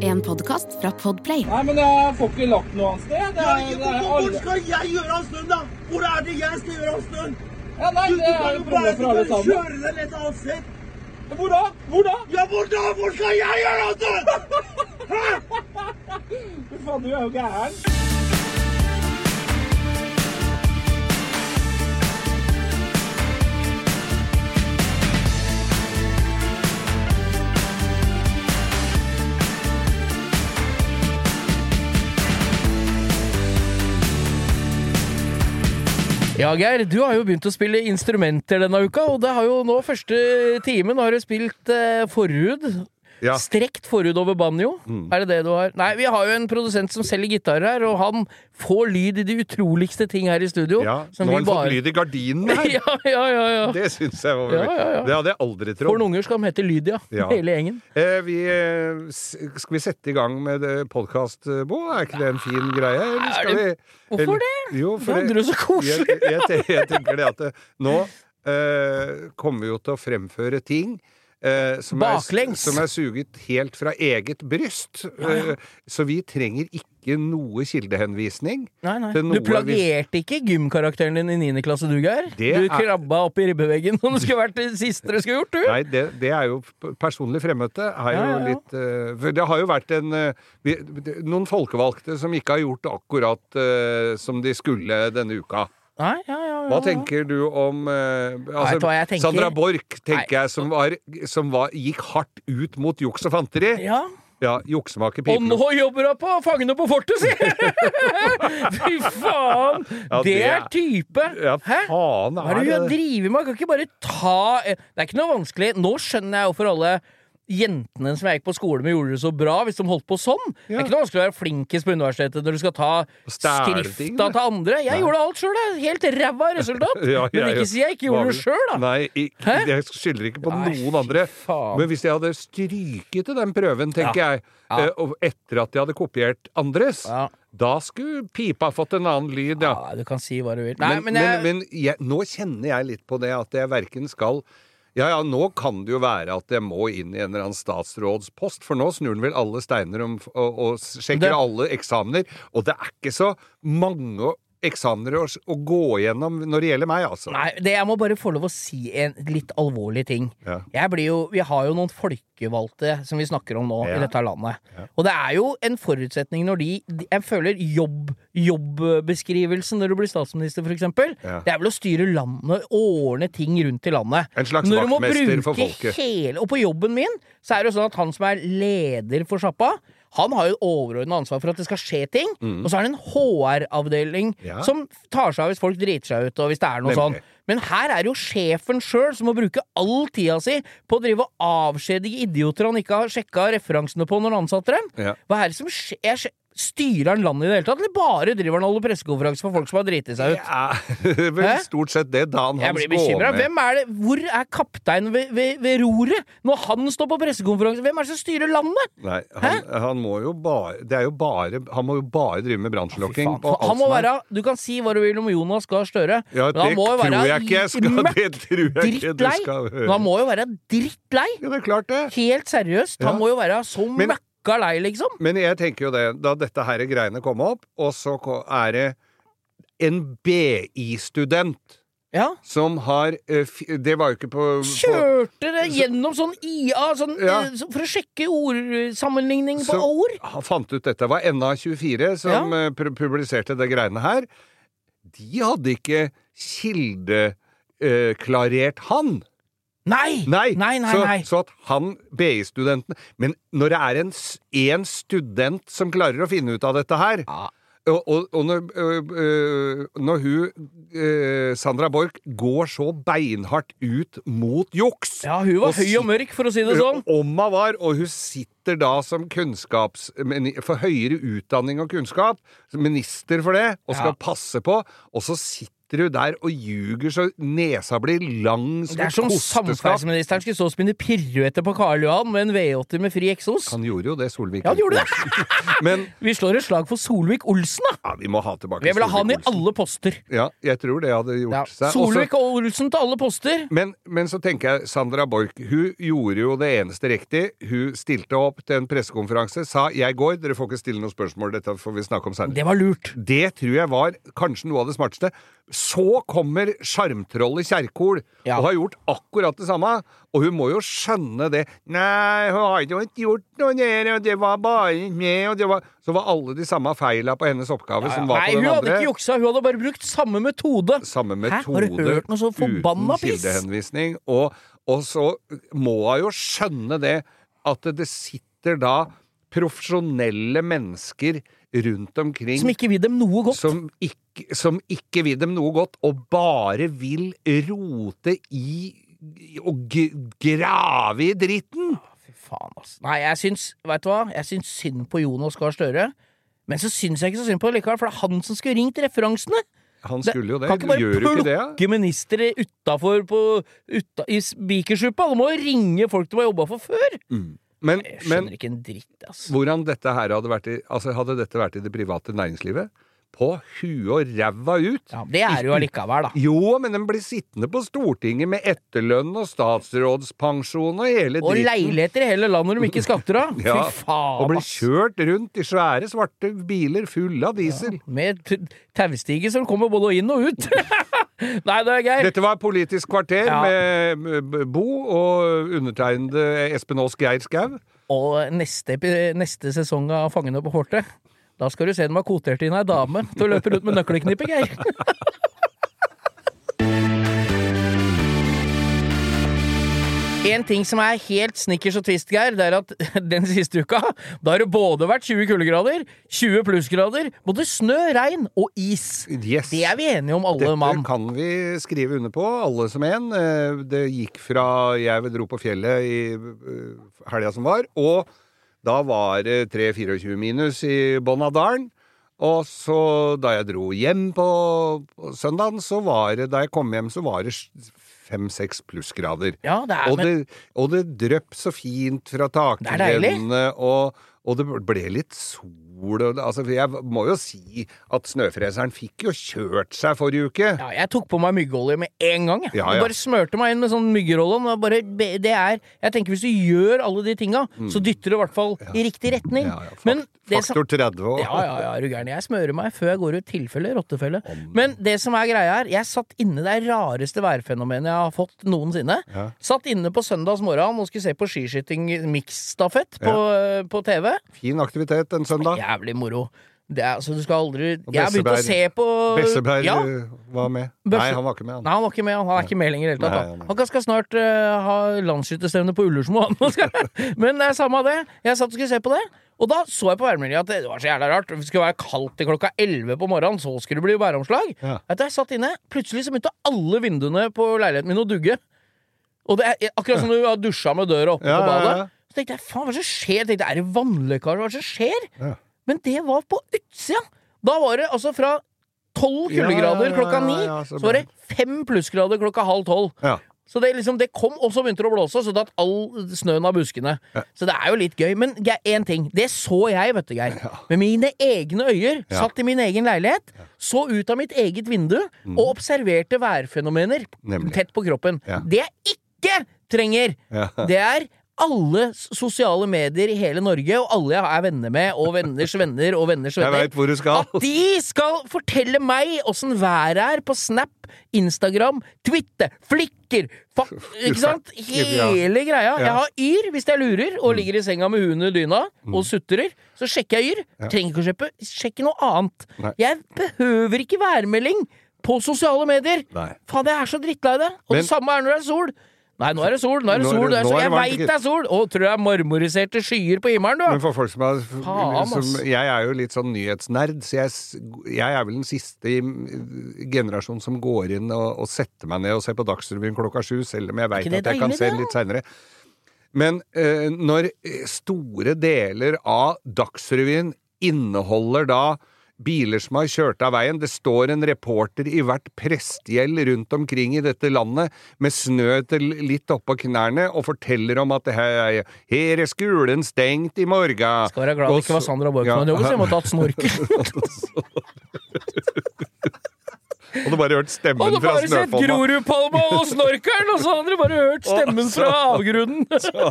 En podkast fra Podplay. Nei, men jeg får ikke lagt noe annet sted. Det er, det er Hvor alle... skal jeg gjøre av snøen, da? Hvor er det jeg skal gjøre av snøen? Ja, nei, Du, du det er jo jo et bare problem for alle sammen. kjøre den et annet sted. Hvor da? Hvor da? Ja, hvor da? Hvor skal jeg gjøre av snøen? Fy faen, du er jo gæren. Ja, Geir, du har jo begynt å spille instrumenter denne uka, og det har jo nå første timen har du spilt eh, forhud. Ja. Strekt forhud over banjo. Er det det du har? Nei, vi har jo en produsent som selger gitarer her, og han får lyd i de utroligste ting her i studio. Ja, som nå har han fått lyd i gardinene her. ja, ja, ja, ja. Det syns jeg var ja. Det hadde jeg aldri For trodd. noen unger skal de hete Lydia, hele gjengen. Eh, vi, eh, skal vi sette i gang med podkast, Bo? Er ikke det en fin greie? Eller Er vi, Hvorfor det? Jo, for Det er så koselig. Jeg, jeg, jeg tenker det at det, nå eh, kommer vi jo til å fremføre ting. Eh, som, er, som er suget helt fra eget bryst. Eh, så vi trenger ikke noe kildehenvisning. Nei, nei. Noe Du plagierte ikke gymkarakteren din i 9. klasse, du, Geir? Det Du er- krabba opp i ribbeveggen om det skulle vært det siste du skulle gjort, du! Nei, det, det er jo personlig fremmøte. Har jo Ja, ja, ja. litt uh, det har jo vært en uh, noen folkevalgte som ikke har gjort akkurat uh, som de skulle denne uka. Nei, ja, ja, ja. Hva tenker du om eh, altså, jeg tenker? Sandra Borch, tenker jeg, som, var, som var, gikk hardt ut mot juks og fanteri. Ja. Ja, juksemaker Og nå jobber hun på Fangene på fortet, si! Fy faen! Ja, det det er type! Ja, Hæ? faen Hva er det hun er driver med? Kan ikke bare ta Det er ikke noe vanskelig. Nå skjønner jeg hvorfor alle jentene som jeg gikk på skole med, gjorde det så bra hvis de holdt på sånn. Det er ikke noe vanskelig å være flinkest på universitetet når du skal ta stjele skrifta til andre. Jeg gjorde alt sjøl, jeg. Helt ræva resultat. Ja, Men ikke si jeg ikke gjorde det sjøl, da. Nei, jeg, jeg skylder ikke på Nei, noen andre. faen. Men hvis jeg hadde stryket til den prøven, tenker Ja. jeg, og etter at jeg hadde kopiert andres, Ja. da skulle pipa fått en annen lyd, ja. Ja, du kan si hva du vil. Nei, men men jeg, men, men jeg, nå kjenner jeg litt på det at jeg verken skal ja, ja, nå kan det jo være at jeg må inn i en eller annen statsrådspost, for nå snur den vel alle steiner om, og, og sjekker Det- alle eksamener, og det er ikke så mange eksamener å, å gå gjennom når det gjelder meg, altså. Nei, det, jeg må bare få lov å si en litt alvorlig ting. Ja. Jeg blir jo, vi har jo noen folkevalgte som vi snakker om nå Ja. i dette landet. Og det er jo en forutsetning når de, Jeg føler jobb, jobbbeskrivelsen når du blir statsminister, for eksempel. Ja. Det er vel å styre landet, ordne ting rundt i landet. En slags vaktmester for folket. Hele, og på jobben min så er det jo sånn at han som er leder for sjappa, han har jo overordna ansvar for at det skal skje ting. Og så er det en HR-avdeling Mm. Ja. som tar seg av hvis folk driter seg ut, og hvis det er noe sånn. Men her er det jo sjefen sjøl som må bruke all tida si på å drive og avskjedige idioter han ikke har sjekka referansene på når han ansatte dem. Ja. Hva er det som skjer? Styrer han landet i det hele tatt, eller bare driver han og holder pressekonferanse for folk som har driti seg ut? Ja, vel Hæ? stort sett det. Dan Hans blir bekymra. Hvem er det? Hvor er kapteinen ved, ved, ved roret når han står på pressekonferanse? Hvem er det som styrer landet? Nei, han, han må jo bare Det er jo bare Han må jo bare drive med alt Han må være Du kan si hva du vil om Jonas Gahr Støre, Ja, men han det må jo være det drittlei. han må jo være drittlei. Ja, det er klart det. Helt seriøst. Han Ja. må jo være så Men- møkka lei, liksom. Men jeg tenker jo det, da dette her greiene kom opp, og så er det en BI-student Ja. som har eh, Det var jo ikke på, på Kjørte det gjennom sånn IA sånn, Ja. eh, for å sjekke ordsammenligning på Så- ord. Han fant ut dette. Det var NA24 som Ja. eh, publiserte det greiene her. De hadde ikke kildeklarert han. Nei! Nei, nei, nei, så, nei. så at han BI-studenten Men når det er en, en student som klarer å finne ut av dette her, Ja. Og, og, og når, øh, når hun, øh, Sandra Borch, går så beinhardt ut mot juks Ja, hun var Og høy og mørk, for å si det sånn. Om hun var, og hun sitter da som kunnskaps... For høyere utdanning og kunnskap, minister for det, og skal Ja. passe på, og så sitter hun der og ljuger så nesa blir lang som Det er som kosteskap. samferdselsministeren skulle stå og spinne piruetter på Karl Johan med en V80 med fri eksos. Han gjorde jo det, Solvik. Ja, han gjorde det! Men Vi slår et slag for Solvik-Olsen, da! ja, vi må ha tilbake Solvik-Olsen. Vi vil ha han i alle poster. Ja, jeg tror det hadde gjort Ja. seg. Solvik og Olsen til alle poster. Men, men så tenker jeg, Sandra Borch, hun gjorde jo det eneste riktig. Hun stilte opp til en pressekonferanse, sa 'jeg går, dere får ikke stille noen spørsmål', dette får vi snakke om senere. Det var lurt. Det tror jeg var kanskje noe av det smarteste. Så kommer sjarmtrollet Kjerkol Ja. og har gjort akkurat det samme. Og hun må jo skjønne det. 'Nei, hun har jo ikke gjort noe der, og det var bare med', og det var Så var alle de samme feila på hennes oppgave som var Nei, på hun hadde ikke juksa, hun hadde bare brukt samme metode. Samme Hæ? metode. Har du hørt noe så forbanna uten kildehenvisning. Og, og så må hun jo skjønne det, at det sitter da profesjonelle mennesker rundt omkring Som ikke vil dem noe godt. som ikke, som ikke vil dem noe godt, og bare vil rote i og grave i dritten. Fy faen, altså. Nei, jeg syns, vet du hva? Jeg syns synd på Jonas Gahr Støre. Men så syns jeg ikke så synd på det likevel, for det er han som skulle ringt referansene. Han skulle jo det. Kan ikke bare Gjør jo ikke det? ja? plukke ministre utafor på uta, i spikersuppa. Du må jo ringe folk du har jobba for før. Men, Jeg men skjønner ikke en dritt, altså. hvordan dette her hadde vært i Altså, hadde dette vært i det private næringslivet? På huet og ræva ut. Ja, det er jo allikevel, da. Jo, men den blir sittende på Stortinget med etterlønn og statsrådspensjon og hele Og leiligheter i hele landet de ikke skatter av. Ja, Fy faen, og blir kjørt rundt i svære, svarte biler fulle av diesel. Med t- taustige som kommer både inn og ut. Nei, det er gøy. Dette var Politisk kvarter Ja. med med Bo og undertegnede Espen Aas Geir Skau. Og neste, neste sesong av Fangene på fortet, da skal du se dem har kvotert inn ei dame til å løpe rundt med nøkkelknippet, Geir. En ting som er helt snickers og twist, Geir, det er at den siste uka da har det både vært 20 kuldegrader, 20 plussgrader, både snø, regn og is. Yes. Det er vi enige om, alle Dette mann. kan vi skrive under på, alle som en. Eh, Det gikk fra jeg dro på fjellet i eh, helga som var, og da var det 3-24 minus i bånn av dalen. Og så da jeg dro hjem på, på søndagen, så var det Da jeg kom hjem, så var det fem-seks plussgrader. Ja, det er, Og men, det, og det drøpp så fint fra takrennene, og, og det ble litt sol. Og, altså, jeg må jo si at snøfreseren fikk jo kjørt seg forrige uke. ja, jeg tok på meg myggolje med en gang. Jeg, Ja, Jeg ja. bare smørte meg inn med sånn myggeroll-on. bare- Det er Jeg tenker hvis du gjør alle de tinga, så dytter du i hvert fall i riktig retning. Mm. Ja, ja, Men det som Faktor 30 òg. Ja, ja, ja, er du gæren. Jeg smører meg før jeg går ut. Tilfelle rottefelle. Men det som er greia her, jeg satt inne det rareste værfenomenet jeg har fått noensinne. Ja. Satt inne på søndags morgen og skulle se på skiskyting miksstafett på, ja. på TV. fin aktivitet en søndag. Jævlig moro. Det er, altså, du skal aldri Jeg har begynt å se på Besseberg Ja. uh, var med. Nei, han var ikke med, han. Nei, han var ikke med. Han er ikke med lenger i det hele tatt. Han, han skal snart uh, ha landsskytterstevne på Ullersmo. Men det er samme av det. Jeg satt og skulle se på det, og da så jeg på værmeldinga at det var så jævla rart. Det skulle være kaldt til klokka 11 på morgenen, så skulle det bli væromslag. Ja. Vet jeg satt inne, plutselig så begynte alle vinduene på leiligheten min å dugge. Og det er akkurat som du har dusja med døra oppe Ja, på badet. Så tenkte jeg, faen, hva er det som skjer? Jeg tenkte, er det vannlekkasje? Hva er det som skjer? Ja. Men det var på utsida! Da var det altså fra tolv kuldegrader klokka ni, så var det fem plussgrader klokka halv tolv. Så det, liksom, det kom, og så begynte det å blåse, så datt all snøen av buskene. Så det er jo litt gøy. Men én ting. Det så jeg, vet du, Geir. Med mine egne øyer. Satt i min egen leilighet. Så ut av mitt eget vindu og observerte værfenomener Mm. Tett på kroppen. Det jeg ikke trenger, det er alle sosiale medier i hele Norge, og alle jeg er venner med, og venners venner og venners venner. At de skal fortelle meg åssen været er på Snap, Instagram, Twitter, Flikker fa Ikke sant? Hele greia. Mm. Jeg har Yr hvis jeg lurer, og ligger i senga med hunden i dyna og sutrer. Så sjekker jeg Yr. Trenger ikke å sjekke, sjekke noe annet. Jeg behøver ikke værmelding på sosiale medier. Faen, jeg er så drittlei det. Og Men- det samme er når det er sol. Nei, nå er det sol! Nå er det Nå er sol. det- er nå sol. er det Jeg veit det er sol! Å, tror du det er marmoriserte skyer på himmelen, Men for folk som har Faen, som. Jeg er jo litt sånn nyhetsnerd, så jeg, jeg er vel den siste i generasjonen som går inn og, og setter meg ned og ser på Dagsrevyen klokka sju, selv om jeg veit at jeg kan se det? litt seinere. Men øh, når eh, store deler av Dagsrevyen inneholder da biler som har kjørt av veien. Det står en reporter i hvert prestegjeld rundt omkring i dette landet med snø til litt oppå knærne og forteller om at det her, er- her er skolen stengt i morgen. Skal være glad det ikke var Sandra Borch som hadde jobbet, så jeg måtte hatt snorkel. Og du bare hørt stemmen Hadde du bare sett Snøfonna. Grorudpalma og snorkeren, og så hadde dere bare hørt stemmen fra avgrunnen.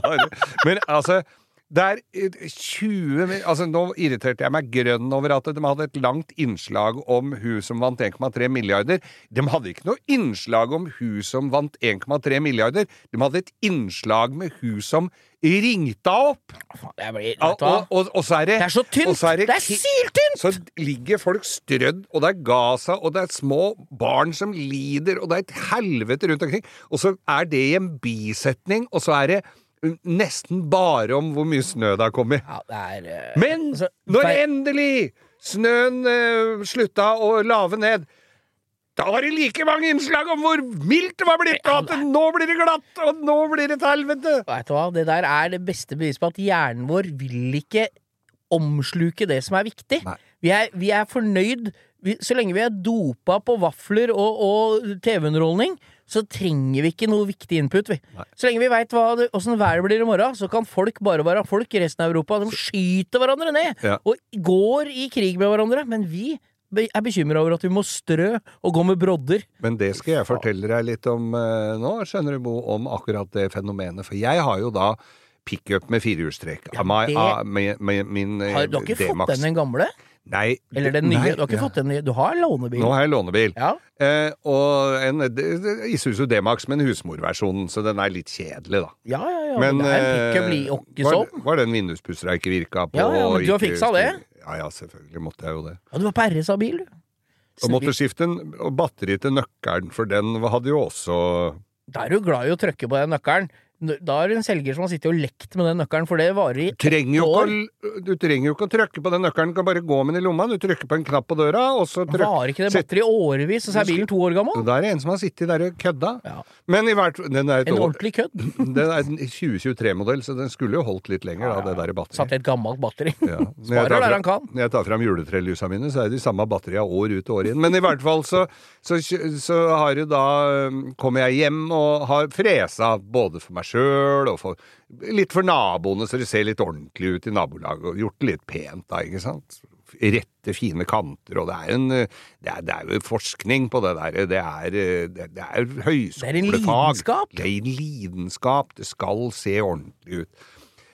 Men altså det er eh, 20 altså Nå irriterte jeg meg grønn over at de hadde et langt innslag om hun som vant 1,3 milliarder. De hadde ikke noe innslag om hun som vant 1,3 milliarder. De hadde et innslag med hun som ringte opp! Blir, og, og, og så er det Det er så tynt! så Det er ki- syltynt! Så ligger folk strødd, og det er Gaza, og det er små barn som lider, og det er et helvete rundt omkring. Og så er det i en bisetning, og så er det nesten bare om hvor mye snø det har kommet. Ja, det er uh, Men altså, når feil- endelig snøen uh, slutta å lave ned, da var det like mange innslag om hvor mildt det var blitt, og at nå blir det glatt, og nå blir det et helvete! Vet du hva, det der er det beste beviset på at hjernen vår vil ikke omsluke det som er viktig. Vi er, vi er fornøyd vi, Så lenge vi er dopa på vafler og, og TV-underholdning, så trenger vi ikke noe viktig input, vi. Så lenge vi veit åssen været blir i morgen, så kan folk bare være folk i resten av Europa. De skyter hverandre ned Ja. og går i krig med hverandre. Men vi er bekymra over at vi må strø og gå med brodder. Men det skal jeg fortelle deg litt om eh, nå, skjønner du, Bo, om akkurat det fenomenet. For jeg har jo da pickup med firehjulstrekk Ja, det- av min, min, min eh, Har, du har ikke fått den den gamle? Nei. Eller den nye? nei, du har ikke ja. fått den nye? Du har lånebil? Nå har jeg lånebil. Ja. Eh, og en Isuzu D-Max men husmorversjonen, husmorversjon, så den er litt kjedelig, da. Ja, ja, ja. Men, det er en pickup blir ikke var, sånn. var den vinduspussera ikke virka på Ja, ja, men du har fiksa det? Ja, ja, selvfølgelig måtte jeg jo det. Ja, du var på RS-bil, du. Og måtte skifte en batteri til nøkkelen, for den hadde jo også Da er du glad i å trykke på den nøkkelen. Da er det en selger som har sittet og lekt med den nøkkelen, for det varer i trenger ett år. å, Du trenger jo ikke å trykke på den nøkkelen, du kan bare gå med den i lomma. Du trykker på en knapp på døra, og så trykker Varer ikke det batteri i årevis, og så er bilen to år gammel? Da er det en som har sittet der og kødda. Ja. Men i hvert den er En ordentlig kødd. Den er en 2023-modell, så den skulle jo holdt litt lenger, da, det der batteriet. Satt i et gammelt batteri. Ja. Sparer der han kan. Når jeg tar fram juletrelysa mine, så er det de samme batteria år ut og år inn. Men i hvert fall så, så, så har du da Kommer jeg hjem og har fresa både for meg sjøl og for Litt for naboene, så det ser litt ordentlig ut i nabolaget, og gjort det litt pent da, ikke sant. Rette, fine kanter, og det er en Det er, det er jo forskning på det der. Det er, det, det er høyskolefag. lidenskap. Det er en lidenskap. Det skal se ordentlig ut.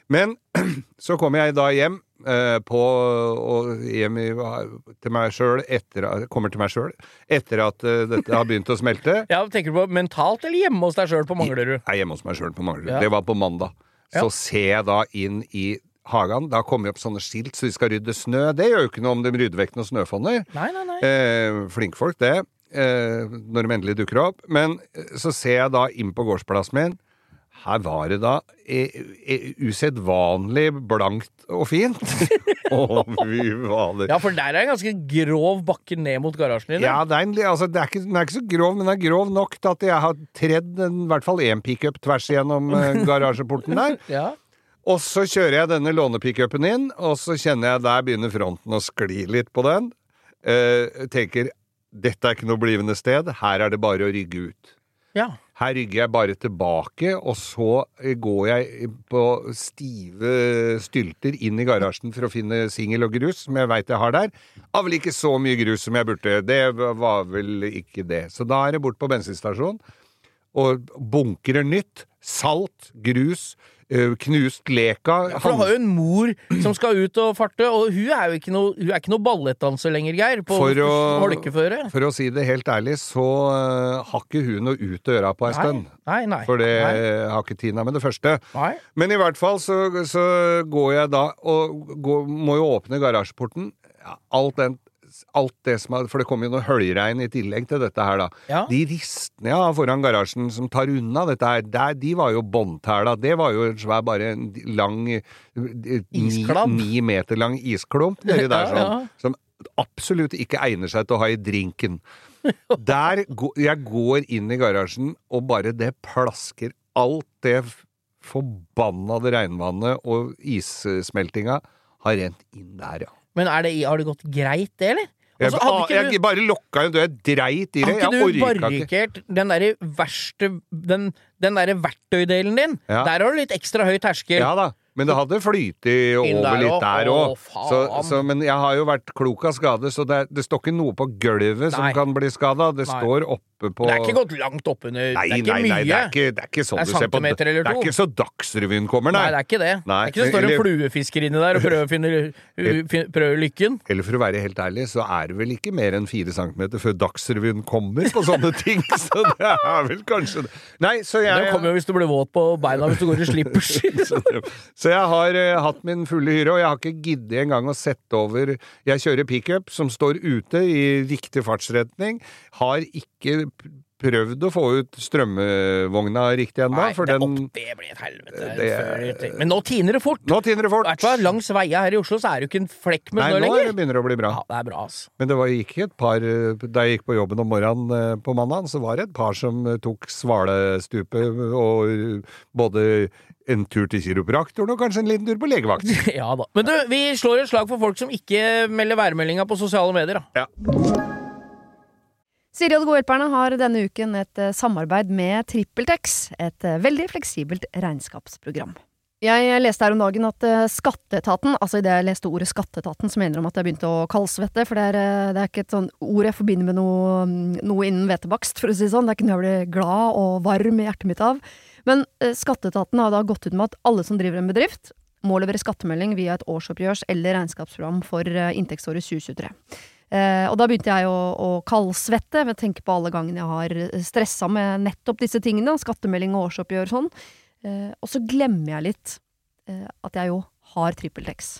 Men så kommer jeg da hjem eh, på og hjem i, til meg sjøl etter Kommer til meg sjøl etter at eh, dette har begynt å smelte. Ja, Tenker du på mentalt eller hjemme hos deg sjøl på Manglerud? Er hjemme hos meg sjøl på Manglerud. Ja. Det var på mandag. Så Ja. ser jeg da inn i hagen. Da kommer det opp sånne skilt så de skal rydde snø. Det gjør jo ikke noe om de rydder vekk noen snøfonner. Nei, nei, nei. Eh, Flinkfolk, det. Eh, når de endelig dukker opp. Men eh, så ser jeg da inn på gårdsplassen min. Her var det da eh, eh, usedvanlig blankt og fint. Å, fy fader. Ja, for der er en ganske grov bakke ned mot garasjen din. Ja, det en, li- altså, det er ikke, den er ikke så grov, men den er grov nok til at jeg har tredd en, i hvert fall én pickup tvers igjennom eh, garasjeporten der. Ja. Og så kjører jeg denne lånepickupen inn, og så kjenner jeg der begynner fronten å skli litt på den. Eh, tenker dette er ikke noe blivende sted, her er det bare å rygge ut. ja. Her rygger jeg bare tilbake, og så går jeg på stive stylter inn i garasjen for å finne singel og grus, som jeg veit jeg har der. Av vel ikke så mye grus som jeg burde. Det var vel ikke det. Så da er det bort på bensinstasjonen og bunkrer nytt. Salt, grus, knust leka. For du har jo en mor som skal ut og farte, og hun er jo ikke noe, hun er ikke noe ballettdanser lenger, Geir, på For å, holkeføre. for å si det helt ærlig, så eh, har ikke hun noe ut å gjøre på ei stund. Nei, nei. For det Nei. har ikke Tina med det første. Nei. Men i hvert fall så, så går jeg da og går, må jo åpne garasjeporten. Ja, alt den alt det som er For det kommer jo noe høljregn i tillegg til dette her, da. Ja. De ristene har foran garasjen som tar unna dette her, der, de var jo båndtæla. Det var jo svær, bare en lang eh, ni, ni meter lang isklump nedi der, sånn, ja. som absolutt ikke egner seg til å ha i drinken. Der Jeg går inn i garasjen, og bare det plasker alt det forbannede regnvannet og issmeltinga har rent inn der, ja. Men det, har det gått greit, det, eller? Jeg, jeg, du- bare lokka en dør, jeg dreit i det. Har Jeg ikke du barrikert den derre verste Den, den derre verktøydelen din? Ja. Der har du litt ekstra høy terskel. Ja da, men det hadde flytet over litt der òg. Men jeg har jo vært klok av skade, så det, det står ikke noe på gulvet som Nei. kan bli skada. Det Nei. står oppe på Det er ikke gått langt oppunder. Nei, det er ikke mye. nei, det er ikke, det er ikke sånn Det er du ser på Det er ikke så Dagsrevyen kommer, Nei, nei. det er ikke det. Nei, det er ikke så står en fluefisker inni der og prøver å finne prøver prøve lykken. Eller for å være helt ærlig, så er det vel ikke mer enn fire centimeter før Dagsrevyen kommer på sånne ting. Så det er vel kanskje det. Nei, så jeg Det kommer jo hvis du blir våt på beina hvis du går i slippers. Så jeg har uh, hatt min fulle hyre, og jeg har ikke giddet engang å sette over Jeg kjører pickup som står ute i riktig fartsretning. Har ikke prøvd å få ut strømvogna riktig ennå, Nei, for det, den opp, det blir et helvete. Det- før- Men nå tiner det fort. Nå tiner det fort! hvert fall langs veia her i Oslo så er det jo ikke en flekk med snø nå Nei, nå begynner det å bli bra. Ja, det er bra, altså. Men det var, gikk et par eh, Da jeg gikk på jobben om morgenen eh, på mandag, så var det et par som tok Svalestupet og både en tur til kiropraktoren og kanskje en liten tur på legevakt. Ja da. Men du, vi slår et slag for folk som ikke melder værmeldinga på sosiale medier, da. Siri og De gode hjelperne har denne uken et eh, samarbeid med TrippelTex, et eh, veldig fleksibelt regnskapsprogram. Jeg leste her om dagen at eh, Skatteetaten, altså idet jeg leste ordet Skatteetaten, så mener de at jeg begynte å kaldsvette, for det er, det er ikke et sånn ord jeg forbinder med noe, mm, noe innen hvetebakst, for å si det sånn. Det er ikke noe jeg blir glad og varm i hjertet mitt av. Men eh, Skatteetaten har da gått ut med at alle som driver en bedrift, må levere skattemelding via et årsoppgjørs- eller regnskapsprogram for eh, inntektsåret 2023. Eh, og da begynte jeg å, å kaldsvette ved å tenke på alle gangene jeg har stressa med nettopp disse tingene, skattemelding og årsoppgjør og sånn. Eh, og så glemmer jeg litt eh, at jeg jo har TrippelTex.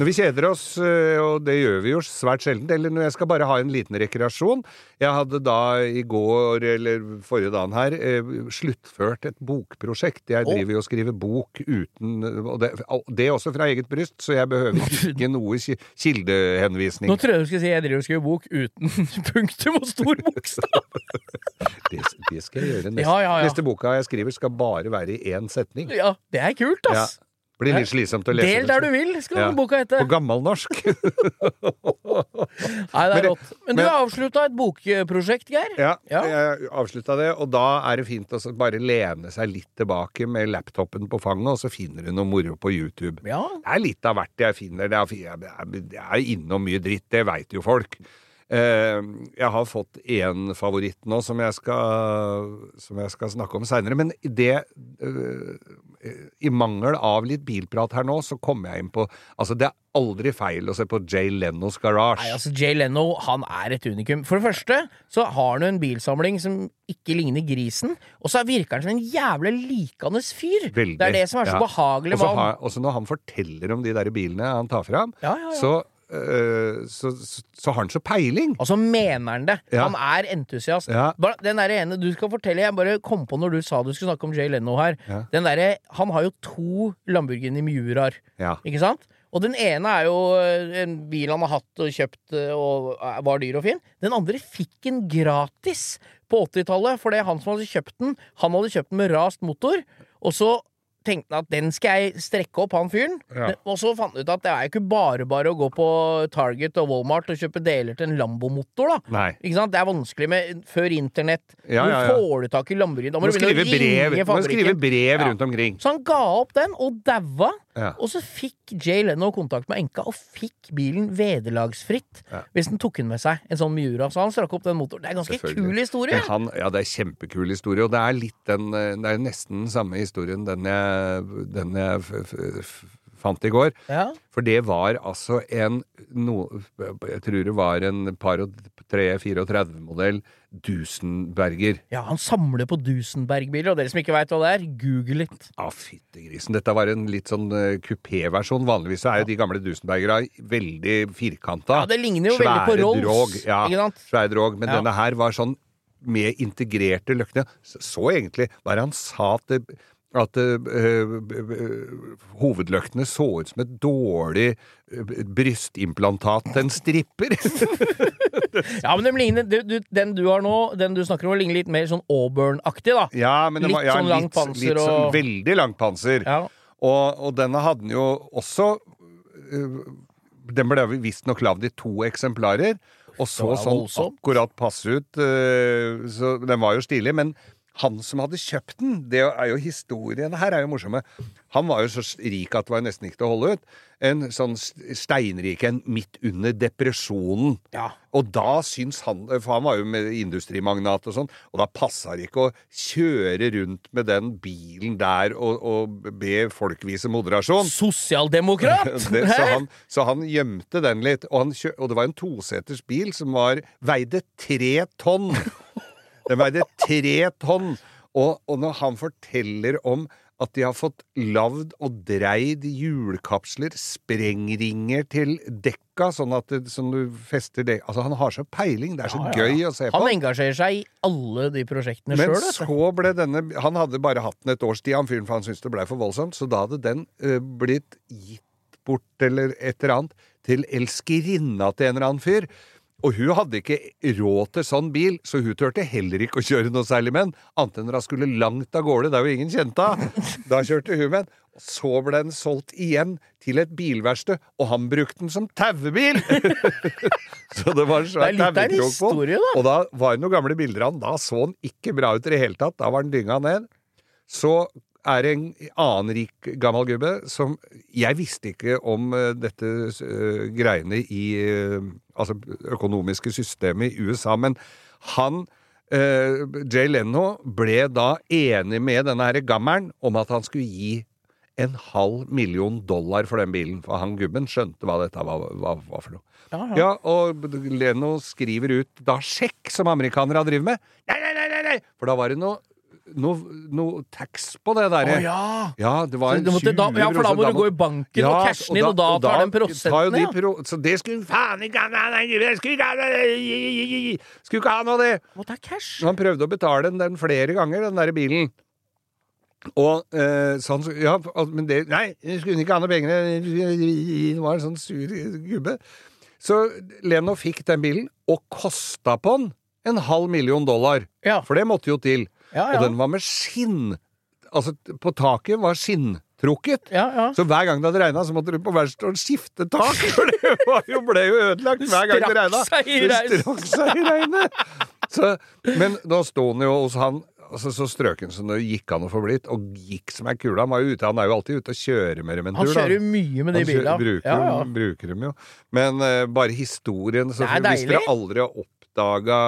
Når vi kjeder oss, øh, og det gjør vi jo svært sjelden, eller når jeg skal bare ha en liten rekreasjon Jeg hadde da i går, eller forrige dagen her, eh, sluttført et bokprosjekt. Jeg driver jo og skriver bok uten og det, det også fra eget bryst, så jeg behøver ikke noe kildehenvisning. Nå tror jeg du skulle si jeg driver og skriver bok uten punktum og stor bokstav. Det, det skal jeg gjøre. Neste, Ja, ja, ja. neste boka jeg skriver, skal bare være i én setning. Ja, det er kult, Ja. Blir litt slitsomt å lese. Del der du vil, skal Ja. boka hete. På gammelnorsk. Nei, det er rått. Men du har avslutta et bokprosjekt, Geir. Ja, Ja. jeg avslutta det, og da er det fint å bare lene seg litt tilbake med laptopen på fanget, og så finner du noe moro på YouTube. Ja. Det er litt av hvert jeg finner. Er, er- jeg er innom mye dritt, det veit jo folk. Eh, jeg har fått én favoritt nå som jeg skal, som jeg skal snakke om seinere, men det eh, I mangel av litt bilprat her nå, så kommer jeg inn på Altså, det er aldri feil å se på Jay Lennos Garage. Nei, altså Jay Leno han er et unikum. For det første så har han jo en bilsamling som ikke ligner grisen, og så virker han som en jævlig likende fyr. Veldig. Det er det som er så Ja. behagelig Og så når han forteller om de der bilene han tar fram, Ja, ja, ja. Så, så, så, så har han så peiling. Og så mener han det. Ja. Han er entusiast. Ja. Bare, den der ene du skal fortelle Jeg bare kom på når du sa du skulle snakke om Jay Leno her. Ja. Den der, Han har jo to Lamborghini Miuraer, ikke sant? Og den ene er jo eh, en bil han har hatt og kjøpt eh, og eh, var dyr og fin. Den andre fikk en gratis på 80-tallet, for det er han som hadde kjøpt den. Han hadde kjøpt den med rast motor, og så tenkte han at den skal jeg strekke opp, han fyren. Ja. Og så fant han ut at det er jo ikke bare bare å gå på Target og Walmart og kjøpe deler til en Lambo-motor, da. Nei. Ikke sant? Det er vanskelig med før internett. Ja, ja, ja. Hvor får du tak i Lamborghini? Da Må du skrive brev, skrive brev rundt omkring. Så han ga opp den, og daua. Og så fikk Jay Leno kontakt med enka, og fikk bilen vederlagsfritt hvis den tok den med seg. En sånn Miura. Så han strakk opp den motoren. Det er en ganske kul historie. Han, ja, det er kjempekul historie, og det er litt den eh, Det er nesten den samme historien den jeg, den jeg f f fant i går. Ja. For det var altså en no, Jeg tror det var en par og 3-34-modell Dusenberger. ja, han samler på Dusenberg-biler, og dere som ikke veit hva det er, google litt. Ja, fyttegrisen. Dette var en litt sånn uh, kupéversjon. Vanligvis er jo de gamle Dusenbergera veldig firkanta. Ja, det ligner jo veldig på Rolls, Drog, ja, ikke sant? svære drog. Men Ja. denne her var sånn med integrerte løkkene. Så, så egentlig Hva han sa det at øh, hovedløktene så ut som et dårlig øh, brystimplantat til en stripper. Ja, men ligner, du, du, den du har nå, den du snakker om, ligner litt mer sånn Auburn-aktig, da. ja, men Litt var, ja, sånn langt panser litt sånn og- Veldig langt panser. Ja. Og, og denne hadde den jo også øh, Den ble visstnok lagd i to eksemplarer. Og så sånn akkurat passe ut. så den var jo stilig. Men han som hadde kjøpt den, det er jo historien her er jo morsomme. Han var jo så rik at det var nesten ikke til å holde ut. En sånn steinrik en midt under depresjonen. Ja. Og da syns han For han var jo med industrimagnat og sånn, og da passa det ikke å kjøre rundt med den bilen der og, og be folk vise moderasjon. Sosialdemokrat! Det, så, han, så han gjemte den litt. Og, han og det var en toseters bil som var, veide tre tonn! Den veide tre tonn! Og, og når han forteller om at de har fått lagd og dreid hjulkapsler, sprengringer til dekka, sånn at det, sånn du fester det Altså, han har så peiling. Det er så Ja, ja, ja. gøy å se på. Han engasjerer seg i alle de prosjektene sjøl, Men selv, så ble denne Han hadde bare hatt den et års tid, han fyren, for han syntes det blei for voldsomt. Så da hadde den ø, blitt gitt bort, eller et eller annet, til elskerinna til en eller annen fyr. Og hun hadde ikke råd til sånn bil, så hun turte heller ikke å kjøre noe særlig med den, annet enn når hun skulle langt av gårde, der jo ingen kjente henne. Da kjørte hun med den. Så ble den solgt igjen til et bilverksted, og han brukte den som tauebil! så det var en svær tauekrok på den. Og da var det noen gamle bilder av han. Da så han ikke bra ut i det hele tatt. Da var den dynga ned. Så er en annen rik gammel gubbe som Jeg visste ikke om eh, dette uh, greiene i uh, Altså økonomiske systemet i USA, men han uh, Jay Leno ble da enig med denne her gammelen om at han skulle gi en halv million dollar for den bilen. For han gubben skjønte hva dette var, var, var for noe. Ja, ja. Ja, og Leno skriver ut da sjekk som amerikanere driver med. Nei, nei, nei, nei! For da var det noe, noe, noe tax på det derre. Å ja! Ja, det var en du måtte da, ja, for da må du gå i banken og cashe inn, og da tar den tar jo prosenten, de ja. Så det skulle faen ikke ha skulle ikke ha noe av det! Må er cash! Han prøvde å betale den, den flere ganger, den der bilen. Og eh, så Ja, men det Nei, skulle ikke ha noe penger. Hun var en sånn sur gubbe. Så Leno fikk den bilen, og kosta på den en halv million dollar. Ja. For det måtte jo til. Ja, ja. Og den var med skinn. Altså, på taket var skinntrukket. Ja, ja. Så hver gang det hadde regna, så måtte du på verkstedet skifte tak. For det var jo, ble jo ødelagt hver gang det regna. Det strakk seg i regnet. Så, men da sto han jo hos han altså, så strøken som det gikk an å få blitt, og gikk som ei kule. Han, var jo ute, han er jo alltid ute og kjører med dem en Han tur. da. kjører mye med de Han bilene. Bruker, Ja, ja. bruker dem jo. Men uh, bare historien så Det Hvis dere aldri har oppdaga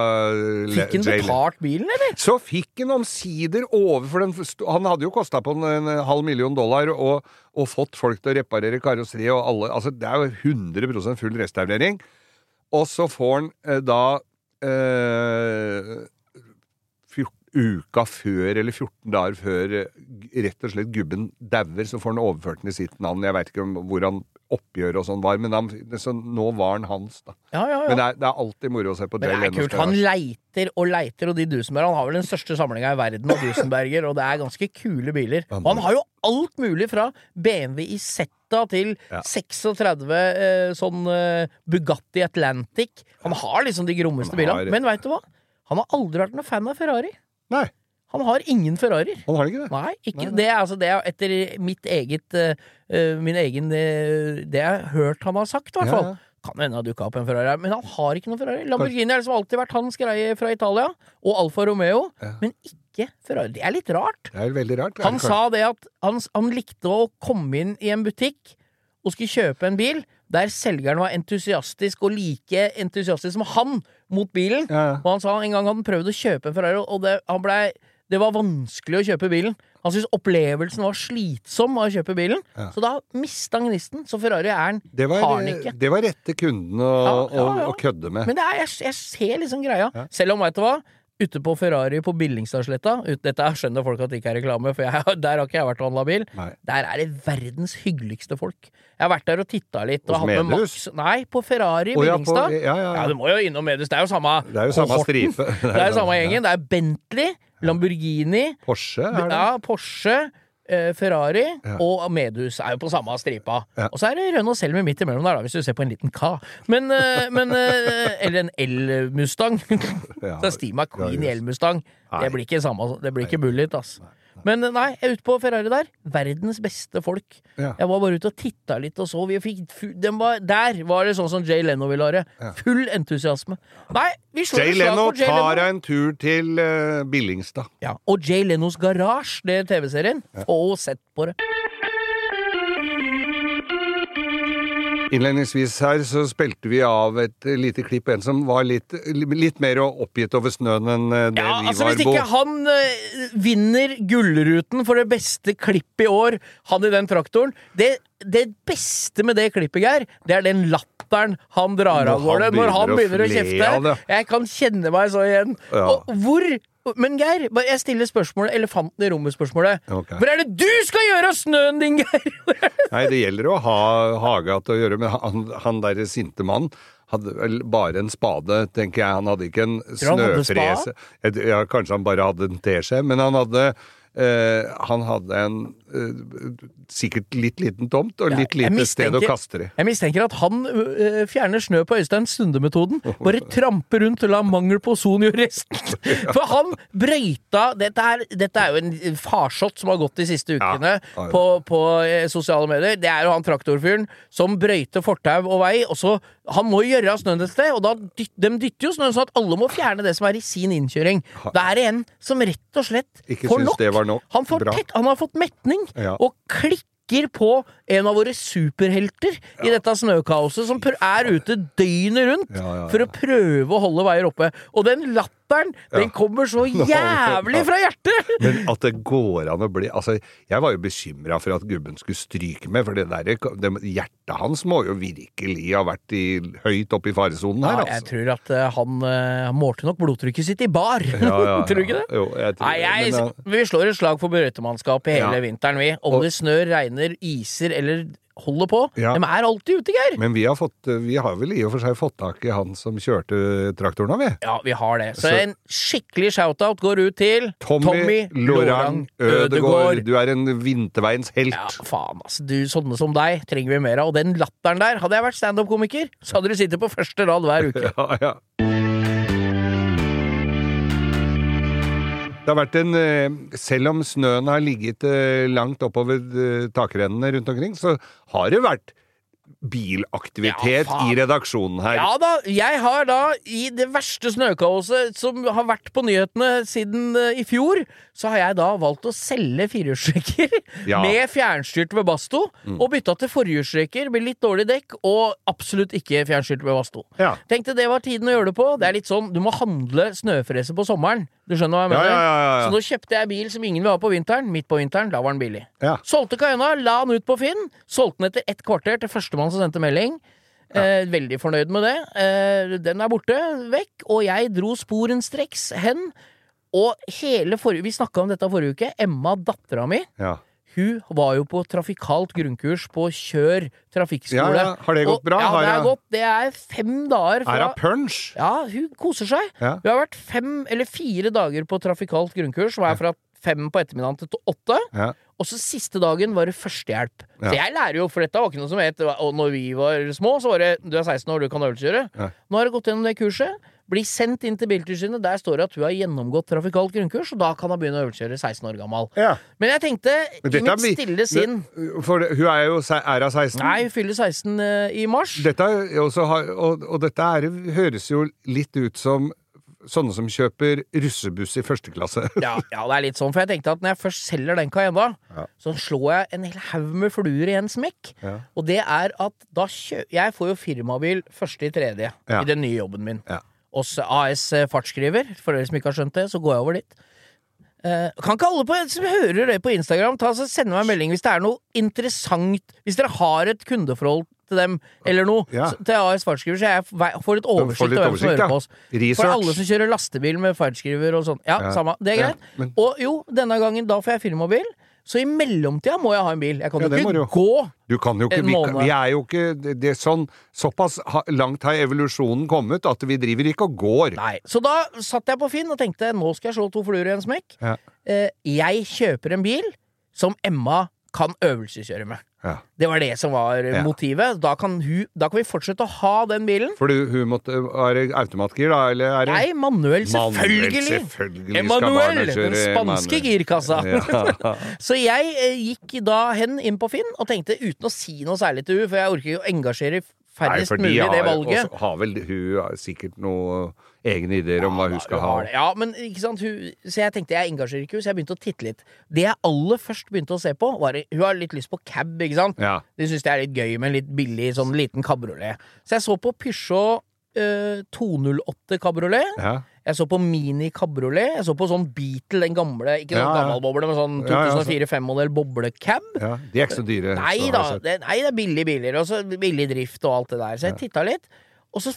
Fikk han betalt bilen, eller? så fikk han omsider over for den Han hadde jo kosta på en, en halv million dollar og, og fått folk til å reparere karosseriet og alle Altså, det er jo 100 full restaurering. Og så får han eh, da eh, uka før eller 14 dager før eh, rett og slett gubben dauer, så får han overført den i sitt navn. Jeg veit ikke hvor han oppgjør og sånn var, men han, så nå var han hans, da. Ja, ja, ja. Men det er, det er alltid moro å se på Men Jay det er kult. Han leiter og leiter, og de Dusenberg Han har vel den største samlinga i verden av Dusenberger, og det er ganske kule biler. Og han har jo alt mulig fra BMW i Zeta til Ja. 36 eh, sånn eh, Bugatti Atlantic. Han har liksom de grommeste bilene. Men veit du hva? Han har aldri vært noen fan av Ferrari. Nei, Han har ingen Ferrarier. han har ikke det. Nei, ikke, Nei, nei. Det, er, altså, det er etter mitt eget eh, Min egen eh, Det jeg har hørt han har sagt, i hvert Ja, fall. ja. Kan hende ha dukka opp en Ferrari men han har ikke noen Ferrari. Lamborghini har liksom alltid vært hans greie fra Italia, og Alfa Romeo, Ja. men ikke Ferrari. Det er litt rart. Det er veldig rart. Han sa det at han, han likte å komme inn i en butikk og skulle kjøpe en bil der selgeren var entusiastisk og like entusiastisk som han mot bilen. Ja, ja. Og han sa en gang han prøvd å kjøpe en Ferrari, og det, han ble, det var vanskelig å kjøpe bilen. Han syntes opplevelsen var slitsom av å kjøpe bilen, Ja. så da mista han gnisten. Så Ferrari er han, Det var, har han ikke. det var rette kunden å, å- å kødde med. Men det er, jeg, jeg ser liksom greia. Selv om, veit du hva? Ute på Ferrari på Billingstadsletta Dette skjønner folk at det ikke er reklame, for jeg, der har ikke jeg vært og handla bil. Nei. Der er det verdens hyggeligste folk. Jeg har vært der og titta litt. Og hatt med Max Nei, på Ferrari oh, ja, på- Billingstad. ja, ja, ja. du må jo innom Medus. Det er jo samme Det er jo samme stripe. Det er jo samme gjengen. Det er Bentley, Lamborghini, Porsche er det. ja, Porsche, Ferrari Ja. og Medus er jo på samme stripa. Ja. Og så er det Renault Selmer midt imellom der, da, hvis du ser på en liten K. Men, eh, men eh, Eller en L-Mustang. Ja. Så Steve McQueen i. L-Mustang. Det blir ikke samme Det blir ikke bullet, ass. Men nei, jeg er ute på Ferrari der. Verdens beste folk. Ja. Jeg var bare ute og titta litt og så. Vi fikk, den var, der var det sånn som Jay Leno ville ha det. Ja. Full entusiasme. Nei, vi slår Jay Leno for Jay tar Leno. en tur til uh, Billingstad. Ja, og Jay Lenos Garasje, det er TV-serien. Få sett på det. Innledningsvis her så spilte vi av et lite klipp, en som var litt, litt mer oppgitt over snøen enn eh, det Ja, vi altså var Hvis ikke han uh, vinner Gullruten for det beste klippet i år, han i den traktoren Det, det beste med det klippet, Geir, det er den latteren han drar av gårde når han begynner å å kjefte. Jeg kan kjenne meg så igjen. Ja. Og hvor Men Geir, jeg stiller spørsmålet, elefanten i rommet-spørsmålet. Okay. Hvor er det du skal gjøre av snøen din, Geir? Det- Nei, det gjelder å ha haga til å gjøre, men han, han derre sinte mannen hadde vel bare en spade, tenker jeg. Han hadde ikke en snøfrese. Kanskje han bare hadde en teskje, men han hadde eh, han hadde en uh, sikkert litt liten tomt og litt ja, lite sted å kaste det. Jeg mistenker at han uh, fjerner snø på Øystein Sunde-metoden. Bare tramper rundt og lar mangel på ozon gjøre resten. For han brøyta dette er, dette er jo en farsott som har gått de siste ukene Ja, ja. på, på sosiale medier. Det er jo han traktorfyren som brøyter fortau og vei, og så Han må gjøre av snøen et sted, og da dyt, de dytter jo snøen sånn at alle må fjerne det som er i sin innkjøring. Det er en som rett og slett Ikke får nok. nok. Han, får tett, han har fått metning, Ja. og klikker på en av våre superhelter i dette snøkaoset, som er ute døgnet rundt Ja, ja, ja. for å prøve å holde veier oppe. Og den latteren, den kommer så jævlig fra hjertet! Men at det går an å bli Altså, jeg var jo bekymra for at gubben skulle stryke med, for det der, det, hjertet hans må jo virkelig ha vært i, høyt oppe i faresonen her, Ja, jeg altså. tror at eh, han uh, målte nok blodtrykket sitt i bar. Tror du ikke det? Jo, jeg tror Nei, jeg, men, ja. Vi slår et slag for brøytemannskapet hele Ja. vinteren, vi. Om Og- det snør, regner, iser eller holder på. Ja. De er alltid ute, Geir! Men vi har, fått, vi har vel i og for seg fått tak i han som kjørte traktoren, vi? Ja, vi har det. Så, Så- en skikkelig shout-out går ut til Tommy, Lorang Ødegård. Du er en vinterveiens helt. Ja, faen, altså. Du, sånne som deg trenger vi mer av. Og den latteren der Hadde jeg vært standup-komiker, så hadde du sittet på første rad hver uke. Ja, ja. Det har vært en eh, Selv om snøen har ligget eh, langt oppover eh, takrennene rundt omkring, så har det vært bilaktivitet Ja, i redaksjonen her. Ja da, jeg har da, i det verste snøkaoset som har vært på nyhetene siden i fjor, så har jeg da valgt å selge firehjulstrekker Ja. Mm. med fjernstyrt ved Basto, og bytta til forhjulstrekker med litt dårlig dekk, og absolutt ikke fjernstyrt ved Basto. Ja. Tenkte det var tiden å gjøre det på. Det er litt sånn, du må handle snøfreser på sommeren. Du skjønner hva jeg mener? ja, ja, ja. Så nå kjøpte jeg bil som ingen vil ha på vinteren. Midt på vinteren, da var den billig. Ja. Solgte Cayena, la den ut på Finn. Solgte den etter ett kvarter til førstemann som sendte melding. Eh, veldig fornøyd med det. Eh, den er borte, vekk, og jeg dro sporenstreks hen. Og hele forrige Vi snakka om dette forrige uke. Emma, dattera mi, Ja. Hun var jo på trafikalt grunnkurs på Kjør trafikkskole. Ja, ja. Har det gått Og- bra? Ja, det er gått. Det er fem dager fra Er hun punch? Ja, hun koser seg. Ja. Vi har vært fem eller fire dager på trafikalt grunnkurs, som er fra fem på ettermiddagen til åtte. Ja. Og så siste dagen var det førstehjelp. Ja. Så jeg lærer jo, for dette var ikke noe som het Og når vi var små, så var det du er 16 år, du kan øvelseskjøre. Ja. Nå har jeg gått gjennom det kurset. Blir sendt inn til Biltilsynet. Der står det at hun har gjennomgått trafikalt grunnkurs, og da kan hun begynne å øvelseskjøre 16 år gammel. Ja. Men jeg tenkte, i mitt er stille sinn For hun er jo er hun 16? Nei, hun fyller 16 uh, i mars. Dette også, og, og dette er, høres jo litt ut som sånne som kjøper russebuss i første klasse. Ja, ja, det er litt sånn, for jeg tenkte at når jeg først selger den Cayenne, Ja. så slår jeg en hel haug med fluer i en smekk. Ja. Og det er at da kjø... Jeg får jo firmabil første i tredje i den nye jobben min. Ja. Hos AS Fartsskriver. For dere som ikke har skjønt det, så går jeg over dit. Uh, kan ikke alle på, som hører det på Instagram, ta så sende meg en melding hvis det er noe interessant Hvis dere har et kundeforhold til dem, eller noe, Ja. til AS Fartsskriver, så jeg får litt oversikt over hvem som hører ja. på oss. For alle som kjører lastebil med fartsskriver og sånn. Ja, Ja. samme. Det er greit. men- Og jo, denne gangen da får jeg firmabil. Så i mellomtida må jeg ha en bil. Jeg kan Ja, jo ikke gå. Du kan jo ikke, En måned. vi er jo ikke det, er sånn Såpass langt har evolusjonen kommet at vi driver ikke og går. Nei. Så da satt jeg på Finn og tenkte nå skal jeg slå to fluer i en smekk. Ja. Eh, jeg kjøper en bil som Emma kan øvelseskjøre med. Ja. Det var det som var Ja. motivet. Da kan, hun, da kan vi fortsette å ha den bilen. For du, hun måtte Er det automatgir, da, eller er det Nei, manuell, selvfølgelig! selvfølgelig Emanuel, den spanske manuel. girkassa. Ja. Så jeg eh, gikk da hen inn på Finn og tenkte uten å si noe særlig til hun, for jeg orker jo å engasjere færrest mulig har, det valget. Og har vel hun sikkert noe egne ideer om hva hun skal Ja, ha. Ja, men ikke sant hun, Så jeg tenkte jeg engasjerer ikke henne, så jeg begynte å titte litt. Det jeg aller først begynte å se på, var Hun har litt lyst på cab, ikke sant? Ja. De syns det er litt gøy med en litt billig sånn liten kabriolet. Så jeg så på Peugeot øh, 208 kabriolet. Ja. Jeg så på Mini kabriolet. Jeg så på sånn Beatle, den gamle, ikke sånn Ja, ja. gammel boble, men sånn Ja, ja, så- 2004-5-modell boblecab. ja. De er ikke så dyre. Nei da, det, nei, det er billig biler, og så billig drift og alt det der. Så jeg titta litt, og så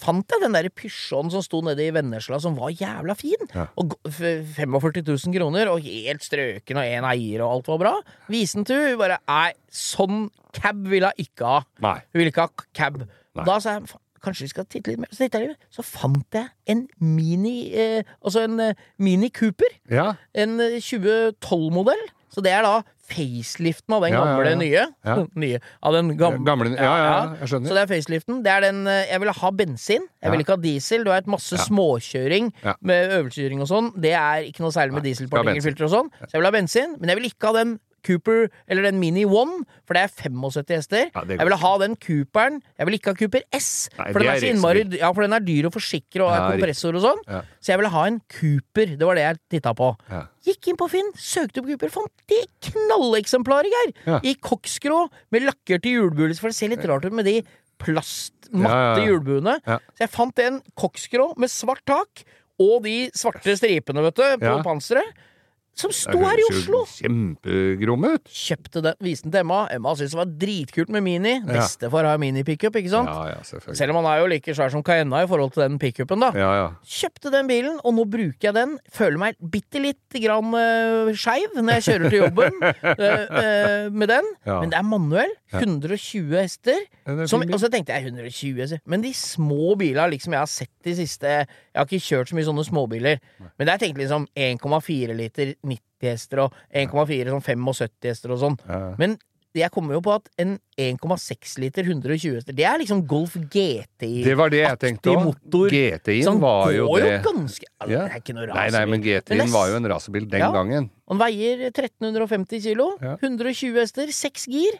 fant jeg den der pysjåen som sto nede i Vennesla, som var jævla fin. Ja. Og 45 000 kroner, og helt strøken, og én eier, og alt var bra. Visen til hun bare Nei, sånn cab vil hun ikke ha. Hun ville ikke ha cab. Nei. Da sa jeg "Fa- Kanskje vi skal titte litt mer. Så, jeg så fant jeg en Mini eh, Altså en eh, Mini Cooper. Ja. En eh, 2012-modell. Så det er da faceliften av den Ja, gamle ja. nye. Nye. Av den gamle, Gamle Ja, ja, jeg skjønner. Så det er faceliften. Det er den eh, Jeg ville ha bensin. Jeg Ja. vil ikke ha diesel. Du har et masse småkjøring med øvelseskjøring og sånn. Det er ikke noe særlig med dieselpartikkelfilter og sånn. Så jeg vil ha bensin. Men jeg vil ikke ha den Cooper, eller den Mini One, for det er 75 hester. Ja, jeg ville ha den Cooperen. Jeg vil ikke ha Cooper S, Nei, for den er, er innmari Ja, for den er dyr å forsikre og har kompressor og sånn. Ja. Så jeg ville ha en Cooper. Det var det jeg titta på. Gikk inn på Finn, søkte på Cooper, fant de knalleksemplaret, Geir! I koksgrå, med lakkerte hjulbuer, for det ser litt rart ut med de plastmatte hjulbuene. Så jeg fant en koksgrå med svart tak, og de svarte stripene, vet du, på panseret. Som sto her i Oslo! Kjempegrom ut. Kjøpte den, viste den til Emma. Emma syntes det var dritkult med Mini. Ja. Bestefar har minipickup, ikke sant? Ja, ja, selvfølgelig. Selv om han er jo like svær som Cayenne i forhold til den pickupen, da. Ja, ja. Kjøpte den bilen, og nå bruker jeg den. Føler meg bitte litte grann uh, skeiv når jeg kjører til jobben uh, uh, med den. Ja. Men det er manuell. 120 hester. Er Som, og så tenkte jeg 120 hester. Men de små bilene liksom jeg har sett de siste Jeg har ikke kjørt så mye sånne småbiler. Men der tenkte jeg liksom 1,4 liter 90 hester og 1,4 sånn 75 hester og sånn. Men jeg kommer jo på at en 1,6 liter 120 hester, det er liksom Golf GTI. Det var det jeg tenkte òg. GTI-en var jo det. jo ganske altså, Ja. Det er ikke noe Nei, nei, men GTI-en var jo en rasebil den Ja. gangen. Han veier 1350 kilo, Ja. 120 hester, 6 gir,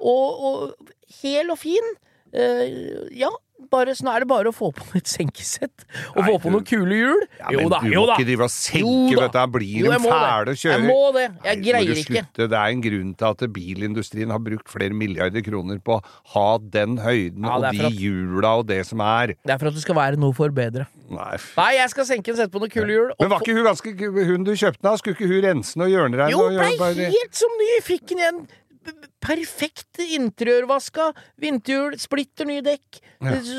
og, og hel og fin. Uh, ja, bare, nå er det bare å få på et senkesett og Nei, få på du- noen kule hjul. Ja, jo men da, du jo må da. ikke drive og Jo senke, da. vet du. Da blir de fæle å kjøre. Jeg må det. Jeg Nei, greier ikke. slutte. Det er en grunn til at bilindustrien har brukt flere milliarder kroner på å ha den høyden Ja, og de at- hjula og det som er. Det er for at det skal være noe for bedre. Nei, Nei, jeg skal senke den, sette på noen kule hjul. Men var ikke hun ganske Hun du kjøpte den av, skulle ikke hun rense den og hjørneregne? Jo, blei helt som ny! Fikk den igjen perfekt interiørvaska, vinterhjul, splitter nye dekk,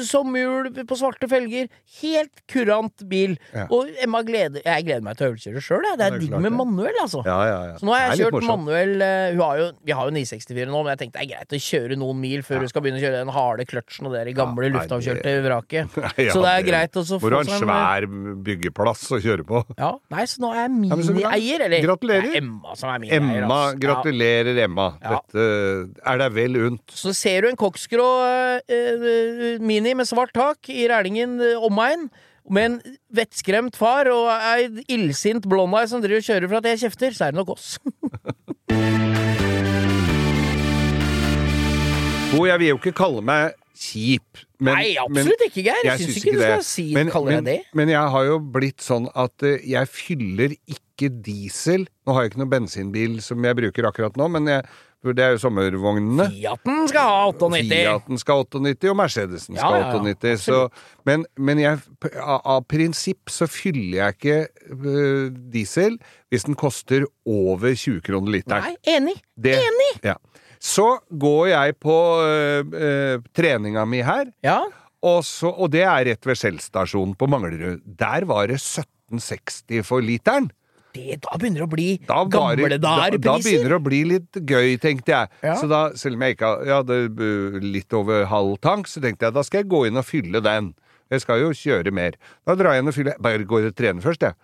sommerhjul på svarte felger. Helt kurant bil. Ja. Og Emma gleder Jeg gleder meg til å øvelseskjøre sjøl, jeg. Det Ja, er det er digg klart med manuell, altså. Ja, ja, ja. Så nå har jeg kjørt manuell eh, hun jo, Vi har jo 964 nå, men jeg tenkte det er greit å kjøre noen mil før du skal begynne å kjøre den harde kløtsjen og det gamle Ja, luftavkjørte vraket. Ja, så det er greit å få få du har en svær byggeplass å kjøre på. Ja, Nei, så nå er jeg minieier, eller? Gratulerer. Er Emma som er minieier. Emma, ass. gratulerer, Emma. Dette er deg vel unt. Så ser du en koksgrå eh, eh, Mini med svart tak i Rælingen eh, omegn, med en vettskremt far og ei illsint blondei som driver og kjører for at jeg kjefter, så er det nok oss. Bo, jeg vil jo ikke kalle meg kjip. Men, Nei, absolutt ikke, Geir. Jeg syns ikke, ikke du skal si men, kalle deg det. Men jeg har jo blitt sånn at eh, jeg fyller ikke diesel. Nå har jeg ikke noen bensinbil som jeg bruker akkurat nå, men jeg, det er jo sommervognene. Fiaten skal ha 98. Fiaten skal ha 98, og Mercedesen skal ha ja. 98. Så, men men jeg, av, prinsipp så fyller jeg ikke diesel hvis den koster over 20 kroner literen. Nei, enig. Det- Enig! Ja. Så går jeg på øh, treninga mi her, Ja. og, så, og det er rett ved Shell-stasjonen på Manglerud. Der var det 1760 for literen. Det, da begynner det å bli Da, gamle dager-priser. da, da begynner det å bli litt gøy, tenkte jeg. Ja. Så da, selv om jeg ikke hadde uh, litt over halv tank, så tenkte jeg da skal jeg gå inn og fylle den. Jeg skal jo kjøre mer. Da drar jeg inn og fyller Bare går og trener først, jeg.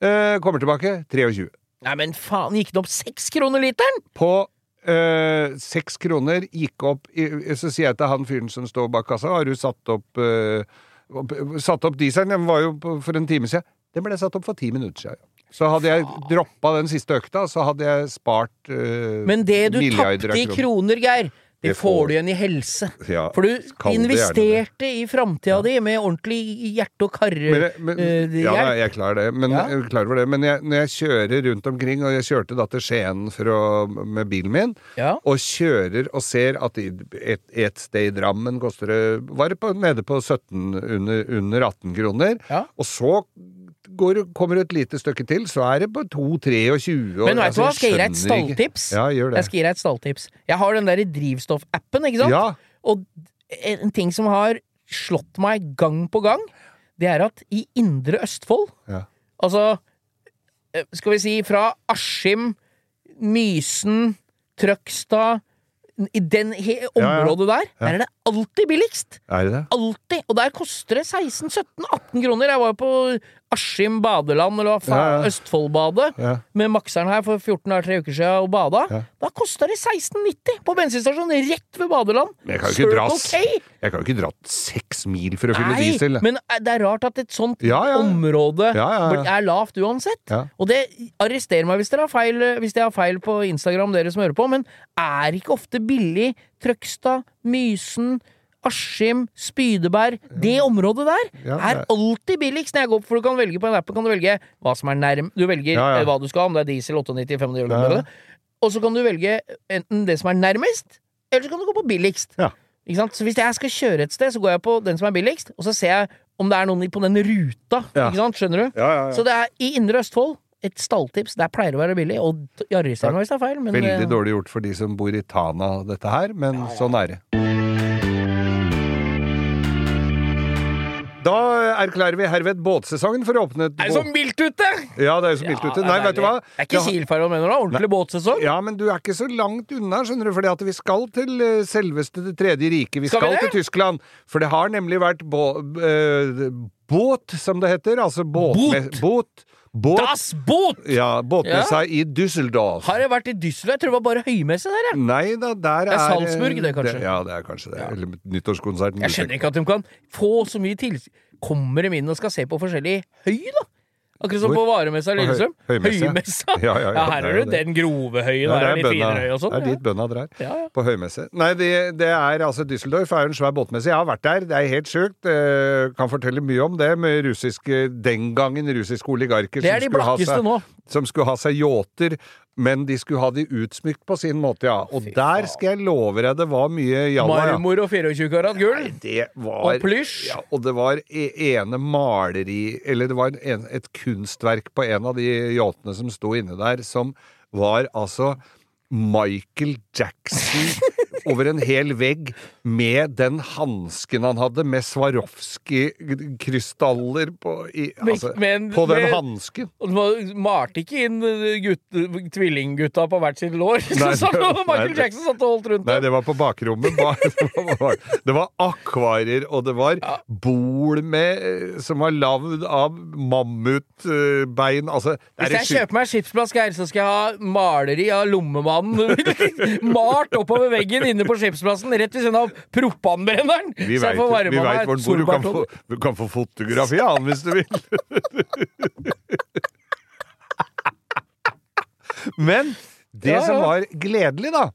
Eh, kommer tilbake 23. Nei, men faen, gikk det opp seks kroner literen? På eh, kroner gikk opp i, Så sier jeg til han fyren som står bak kassa, har du satt opp eh, Satt opp dieselen? Den var jo på, for en time siden. Den ble satt opp for ti minutter siden. Så hadde jeg droppa den siste økta, så hadde jeg spart uh, Men det du tapte i kroner, Geir, det Det får- får du igjen i helse. Ja, For du investerte i framtida di med ordentlig hjerte- og karrehjelp. Uh, ja, jeg er klar, det. Men, Ja. jeg er klar over det. Men jeg, når jeg kjører rundt omkring, og jeg kjørte da til Skien å, med bilen min, Ja. og kjører og ser at et, et sted i Drammen koster det Var det på, nede på 17 under, under 18 kroner. Ja. Og så går, kommer et lite stykke til, så er det på 2-23. Men vet du hva, skal jeg gi deg et stalltips? Ja, gjør det. Jeg skal gi deg et stalltips. Jeg har den der drivstoffappen, ikke sant? Ja. Og en ting som har slått meg gang på gang, det er at i Indre Østfold Ja. Altså, eh, skal vi si fra Askim, Mysen, Trøgstad I den området der, der er det alltid billigst! Er det det? Alltid! Og der koster det 16-17-18 kroner. Jeg var jo på Askim badeland, eller hva faen, Ja, ja. Østfoldbadet, Ja. med makseren her for 14 dager, tre uker siden og bada. Da kosta det 16,90 på bensinstasjonen rett ved badeland. Men jeg kan jo ikke dra, K. jeg kan jo ikke dra seks mil for å fylle Nei, diesel. men det er rart at et sånt område er lavt uansett. Og det arresterer meg hvis dere har feil Hvis jeg har feil på Instagram, dere som hører på, men er ikke ofte billig Trøgstad, Mysen Askim, Spydeberg Det området der Ja, er alltid billigst når jeg går For du kan velge på en app kan du velge hva som er nærm Du velger Ja, eh, hva du skal, om det er diesel 98, 95 eller Ja, ja. noe. Og så kan du velge enten det som er nærmest, eller så kan du gå på billigst. Ja. Ikke sant? Så hvis jeg skal kjøre et sted, så går jeg på den som er billigst, og så ser jeg om det er noen på den ruta. Ja. Ikke sant? Skjønner du? Så det er i Indre Østfold et stalltips. Der pleier det å være billig. Og jeg arresterer meg hvis det er feil, men Veldig eh, dårlig gjort for de som bor i Tana, dette her, men sånn er det. Da erklærer vi herved båtsesongen for åpnet. Er det så mildt ute?! Ja, det er jo så mildt Ja, ute. Nei, vet du hva? Det er ikke Det mener du? Ordentlig båtsesong? Ja, men du er ikke så langt unna, skjønner du, fordi at vi skal til eh, selveste Det tredje riket. Vi Skal skal, vi til Tyskland. For det har nemlig vært bå, eh, båt, som det heter. Altså båt... Båt? båt, båt Das Boot! ja, båtmessa i Düsseldorf. Har jeg vært i Düsseldorf? Jeg tror det var bare høymesse der, jeg. Nei da, der er Det er Salzburg, det, kanskje? ja, det er kanskje det. Eller nyttårskonserten. Jeg skjønner ikke at de kan få så mye til... Kommer de inn og skal se på forskjellig høy, da? Akkurat som Hvor? på varemessa i På høy- Lillestrøm. høymesse, ja. Ja, ja, ja, her er du det. den grove høyen, der er bønna, finere høy og sånn. det er dit bønna drar. På høymesse. Nei, det, det er altså Düsseldorf er en svær båtmesse. Jeg har vært der, det er helt sjukt. Eh, kan fortelle mye om det med russiske Den gangen russiske oligarker er som de skulle seg- som skulle ha seg yachter, men de skulle ha de utsmykt på sin måte, ja. Og der skal jeg love deg det var mye jalla. Marmor og 24 karat gull. Nei, det var Og plysj. Ja, og det var e- ene maleri Eller det var en, et kunstverk på en av de yachtene som sto inne der, som var altså Michael Jackson over en hel vegg med den hansken han hadde, med Swarovski-krystaller på, i, altså, Med på den hansken. Malte ikke inn eh, gutt, tvillinggutta på hvert sitt lår, Nei, det- som Michael nei, Jackson satt og holdt rundt Nei, det var på bakrommet. Det var, akvarier, og det var bol med, eh, som var lagd av mammutbein. Altså, Hvis jeg kjøper meg skipsplass, Geir, så skal jeg ha maleri av lommemannen malt oppover veggen inne på skipsplassen, rett ved siden av propanbrenneren. Vi veit hvor. Du kan få, du kan få fotografi av han hvis du vil. Men det Ja, som var gledelig, da,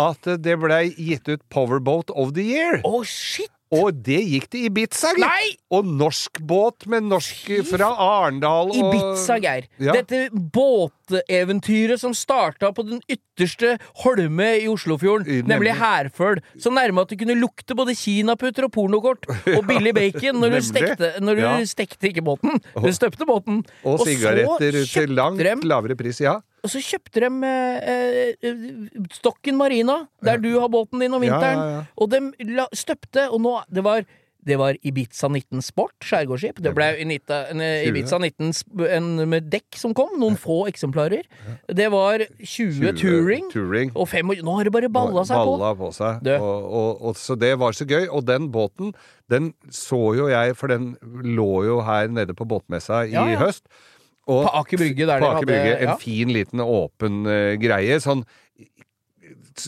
at det blei gitt ut Powerboat of the Year. Å, shit! Og det gikk til Ibiza, gitt. Nei! Og norsk båt med norsk fra Arendal og Ibiza, Geir. Ja. Dette båteventyret som starta på den ytterste holme i Oslofjorden, I- nemlig nemlig. Herføl. Så nærme at du kunne lukte både kinaputter og pornokort og billig bacon når du stekte, når du Ja. stekte ikke båten, du støpte båten. Og og sigaretter til langt lavere pris, ja. Og så kjøpte de eh, eh, Stokken Marina, der du har båten din om vinteren. ja, ja. Og de la, støpte, og nå Det var det var Ibiza 19 Sport, skjærgårdsskip. Det ble Inita, en, eh, 20. Ibiza 19 en med dekk som kom. Noen få eksemplarer. Det var 20, touring. touring. Og fem, nå har det bare balla seg på. Balla på seg. Du. Og, og, og, så det var så gøy. Og den båten, den så jo jeg, for den lå jo her nede på båtmessa i Ja, ja. høst. Og, På Aker Brygge, der på dere Aker Brygge, hadde- En ja. fin, liten, åpen uh, greie. Sånn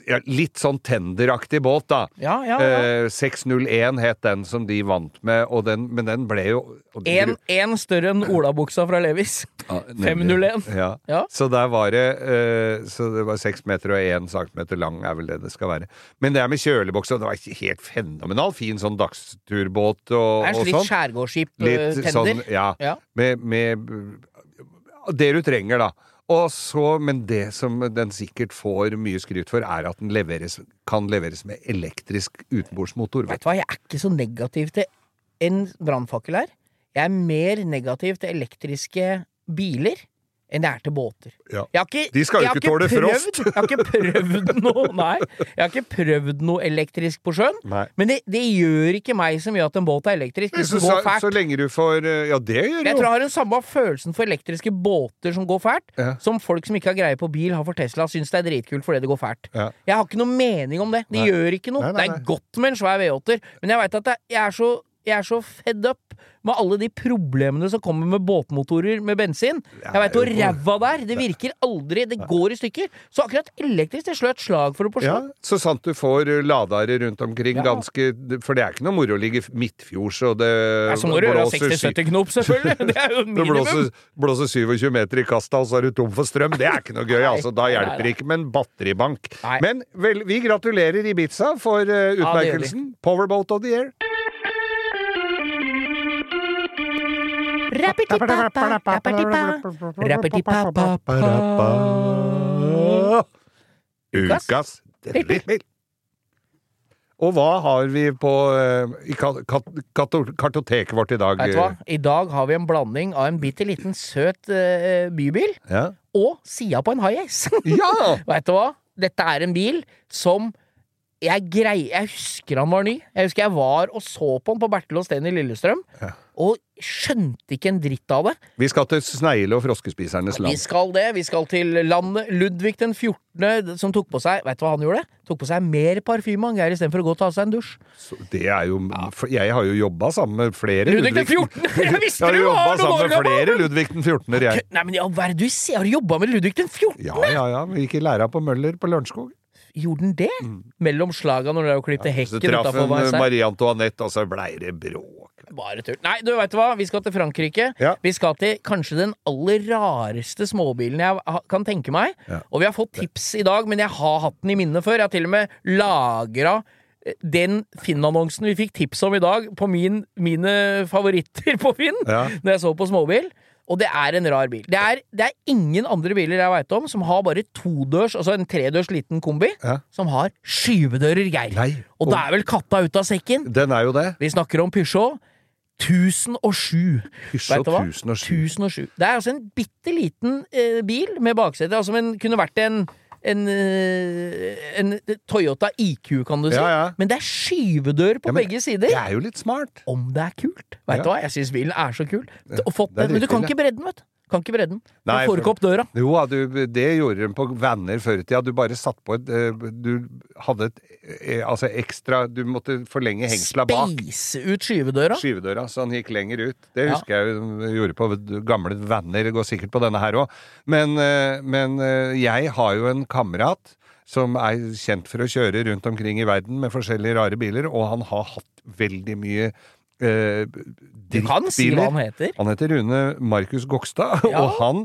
ja, Litt sånn tenderaktig båt, da. Ja, ja, ja. Eh, 601 het den som de vant med, og den, men den ble jo Én En, en større enn olabuksa fra Levis. Ja, 501. Ja. Ja. Så der var det eh, Så det var seks meter og én centimeter lang, er vel det det skal være. Men det er med kjøleboks, og det var ikke helt fenomenal fin sånn dagsturbåt og, og sånn. eh, Litt tender. sånn, ja. Ja. Med, med det du trenger, da. Og så, men det som den sikkert får mye skryt for, er at den leveres, kan leveres med elektrisk utenbordsmotor. Vet du hva, jeg er ikke så negativ til en brannfakkel her. Jeg er mer negativ til elektriske biler enn det er til båter. Ja. Ikke, De skal jo ikke tåle prøvd- frost. Jeg har ikke prøvd noe Nei, jeg har ikke prøvd noe elektrisk på sjøen. Nei. Men det, det gjør ikke meg så mye at en båt er elektrisk. Hvis den går fælt. så lenge du får eh, Ja, det gjør Jeg tror jeg har den samme følelsen for elektriske båter som går fælt, Ja. som folk som ikke har greie på bil, har for Tesla, syns det er dritkult fordi det går fælt. Ja. Jeg har ikke noe mening om det. Det Nei. gjør ikke noe. Nei, Det er godt med en svær V8-er, men jeg veit at jeg, er så, jeg er så fed up med alle de problemene som kommer med båtmotorer med bensin. Jeg veit hvor ræva det er. Det virker aldri. Det går i stykker. Så akkurat elektrisk, det slår et slag for det på Ja, så sant du får eh, ladere rundt omkring ganske For det er ikke noe moro å ligge midtfjords, og det Ja, så må du gjøre 60-70 knop, selvfølgelig. Det er jo minimum. blåser, blåser 27 meter i kasta, og så er du tom for strøm. Det er ikke noe gøy, altså. Da hjelper det ikke med en batteribank. Nei. Men vel, vi gratulerer Ibiza for eh, utmerkelsen. Powerboat of the year. Ukas drittbil. Og hva har vi på eh, i kartoteket vårt i dag? Vet du hva? I dag har vi en blanding av en bitte liten søt uh, bybil Ja. og sida på en high-ace. ja! Vet du hva? Dette er en bil som jeg grei, Jeg husker han var ny. Jeg husker jeg var og så på han på Bertel og Steen i Lillestrøm, og skjønte ikke en dritt av det. Vi skal til snegle- og froskespisernes land. Vi skal det. Vi skal til landet Ludvig den 14., som tok på seg Vet du hva han gjorde? Tok på seg mer parfyme han Geir istedenfor å gå og ta seg en dusj. Så det er jo Jeg har jo jobba sammen med flere Ludvig den 14.! Jeg visste Jeg har du jobba var noen sammen med flere! Ludvig den 14. jeg. Nei, men i all verden, du sier, har du jobba med Ludvig den 14.? Ja, ja, ja. Vi gikk i læra på Møller på Lørenskog. Gjorde den det? Mellom slaga når dere klippet ja, hekken utafor en Traff Marseille? Marie Antoinette, og så blei det bråk. Bare tull. Nei, du veit hva, vi skal til Frankrike. Ja. Vi skal til kanskje den aller rareste småbilen jeg kan tenke meg. Ja. Og vi har fått tips i dag, men jeg har hatt den i minne før. Jeg har til og med lagra den Finn-annonsen vi fikk tips om i dag, på min, mine favoritter på Finn, Ja. når jeg så på småbil. Og det er en rar bil. Det er, det er ingen andre biler jeg veit om som har bare todørs, altså en tredørs liten kombi, Ja. som har skyvedører, Geir. Nei. Og da er vel katta ut av sekken? Den er jo det. Vi snakker om Peugeot 1007. Peugeot Vet du hva? 1007. 1007. Det er altså en bitte liten eh, bil med baksete. Altså, men kunne vært en en, eh, en Toyota IQ, kan du si. Ja, ja. Men det er skyvedør på men begge sider. Det er jo litt smart. Om det er kult. Veit du hva, jeg syns bilen er så kul. Men du kan ikke bredden, vet du. Kan ikke bredde den. Du Nei, får ikke opp døra. Jo, ja, du, det gjorde de på venner før i tida. Du bare satt på et eh, Du hadde et eh, altså ekstra Du måtte forlenge hengsla bak. Speise ut skyvedøra. Skyvedøra, så han gikk lenger ut. Det Ja. husker jeg gjorde på gamle venner. Går sikkert på denne her òg. Men, eh, men eh, jeg har jo en kamerat som er kjent for å kjøre rundt omkring i verden med forskjellige rare biler, og han har hatt veldig mye eh, Du kan si hva han heter. Han heter Rune Markus Gokstad, Ja. og han,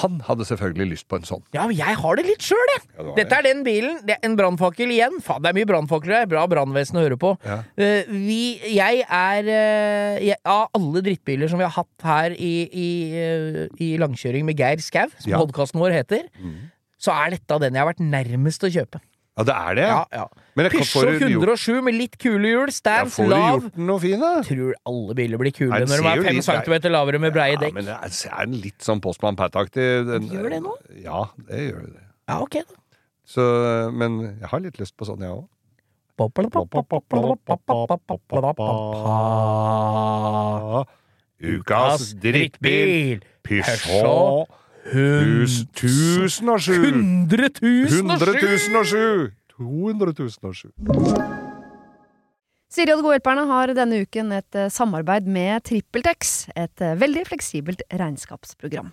han hadde selvfølgelig lyst på en sånn. Ja, men jeg har det litt sjøl, jeg. Ja, Dette er den bilen. Det er en brannfakkel igjen. Faen, det er mye brannfakler her. Bra brannvesen å høre på. Ja. Uh, vi, jeg er uh, jeg, Av alle drittbiler som vi har hatt her i, i, uh, i langkjøring med Geir Skau, som Ja. podkasten vår heter, Mm. så er dette den jeg har vært nærmest å kjøpe. Ja, det er det? Ja, ja. Men Peugeot får du gjort- 107 med litt kule hjul, Ja, får du lav. fin? Tror alle biler blir kule når de er jo fem centimeter lavere med breie Ja, dekk. men det er, er den litt sånn Postmann Pat-aktig. Gjør det nå? Ja, det gjør det. Ja, ok da. Så, men jeg har litt lyst på sånn, jeg òg. Ukas drittbil! Peugeot hus, 1007! 100 007! 100 007! 200 007. Siri og De gode hjelperne har denne uken et eh, samarbeid med TrippelTex, et eh, veldig fleksibelt regnskapsprogram.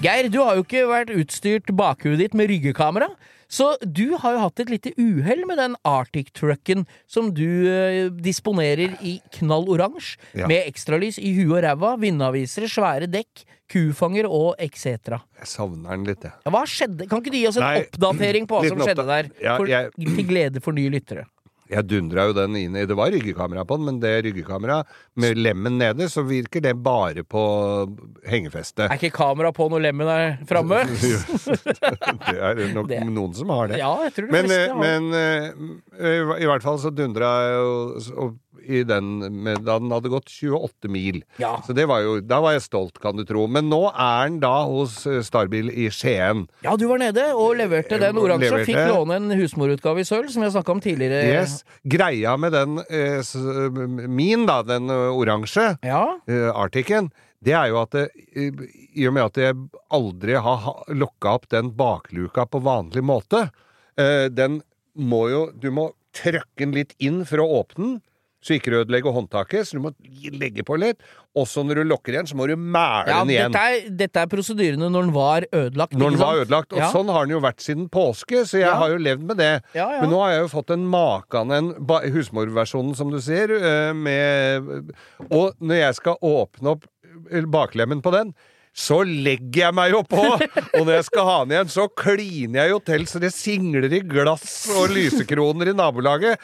Geir, du har jo ikke vært utstyrt bakhudet ditt med ryggekamera. Så du har jo hatt et lite uhell med den Arctic-trucken som du eh, disponerer i knall oransje, Ja. med ekstralys i huet og ræva, vindavisere, svære dekk, kufanger og etc. Jeg savner den litt, jeg. Ja, Hva skjedde? Kan ikke du gi oss en Nei, oppdatering på hva som skjedde oppda- der? Ja, For, jeg- Til glede for nye lyttere. Jeg dundra jo den inn i Det var ryggekamera på den, men det ryggekameraet med lemmen nede, så virker det bare på hengefestet. Er ikke kamera på når lemmen er framme? det er nok Det- noen som har det. Ja, jeg tror det Men, fleste eh, har men eh, i hvert fall så dundra jeg jo og i den med, da den hadde gått 28 mil. Ja. Så det var jo, da var jeg stolt, kan du tro. Men nå er den da hos eh, Starbil i Skien. Ja, du var nede og leverte den oransje. Leverte. Fikk låne en husmorutgave i sølv, som jeg snakka om tidligere. Yes. Greia med den eh, min, da, den eh, oransje, Ja. eh, Arcticen, det er jo at det, i og med at jeg aldri har ha- lokka opp den bakluka på vanlig måte, eh, den må jo Du må trøkke den litt inn for å åpne den. Så ikke du ødelegger håndtaket, så du må legge på litt. Og så når du lokker igjen, så må du mæle Ja, den igjen. dette er, dette er prosedyrene når den var ødelagt. Når den var ødelagt. Og Ja. sånn har den jo vært siden påske, så jeg Ja. har jo levd med det. Men nå har jeg jo fått en en ba- husmorversjonen, som du ser, eh, med Og når jeg skal åpne opp eh, baklemmen på den så legger jeg meg jo på! Og når jeg skal ha den igjen, så kliner jeg jo til så det singler i glass og lysekroner i nabolaget.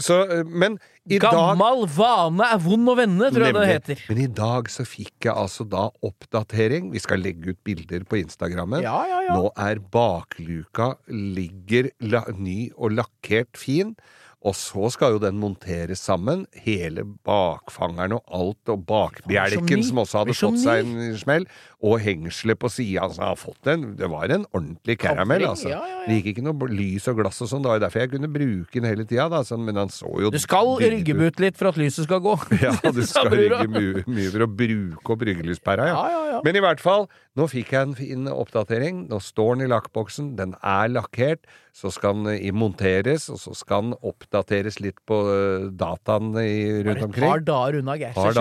Så, eh, men i dag Gammal vane er vond å vende, tror jeg det heter. Men i dag så fikk jeg altså da oppdatering. Vi skal legge ut bilder på Instagrammen. Ja, ja, ja. Nå er bakluka ligger la, ny og lakkert fin. Og så skal jo den monteres sammen. Hele bakfangeren og alt, og bakbjelken som også hadde fått seg en smell. Og hengselet på sida. Altså, han har fått en, det var en ordentlig caramel, altså. ja, ja, ja. Det gikk ikke noe lys og glass og sånn. Det var derfor jeg kunne bruke den hele tida, da. Sånn, men han så jo Du skal rygge ut. litt for at lyset skal gå. Ja, du skal rygge mye, mye for å bruke opp ryggelyspæra, ja. Men i hvert fall, nå fikk jeg en fin oppdatering. Nå står den i lakkboksen, den er lakkert. Så skal den monteres, og så skal den oppdateres litt på eh, dataen i, rundt Et omkring. par dager unna, Geir. Så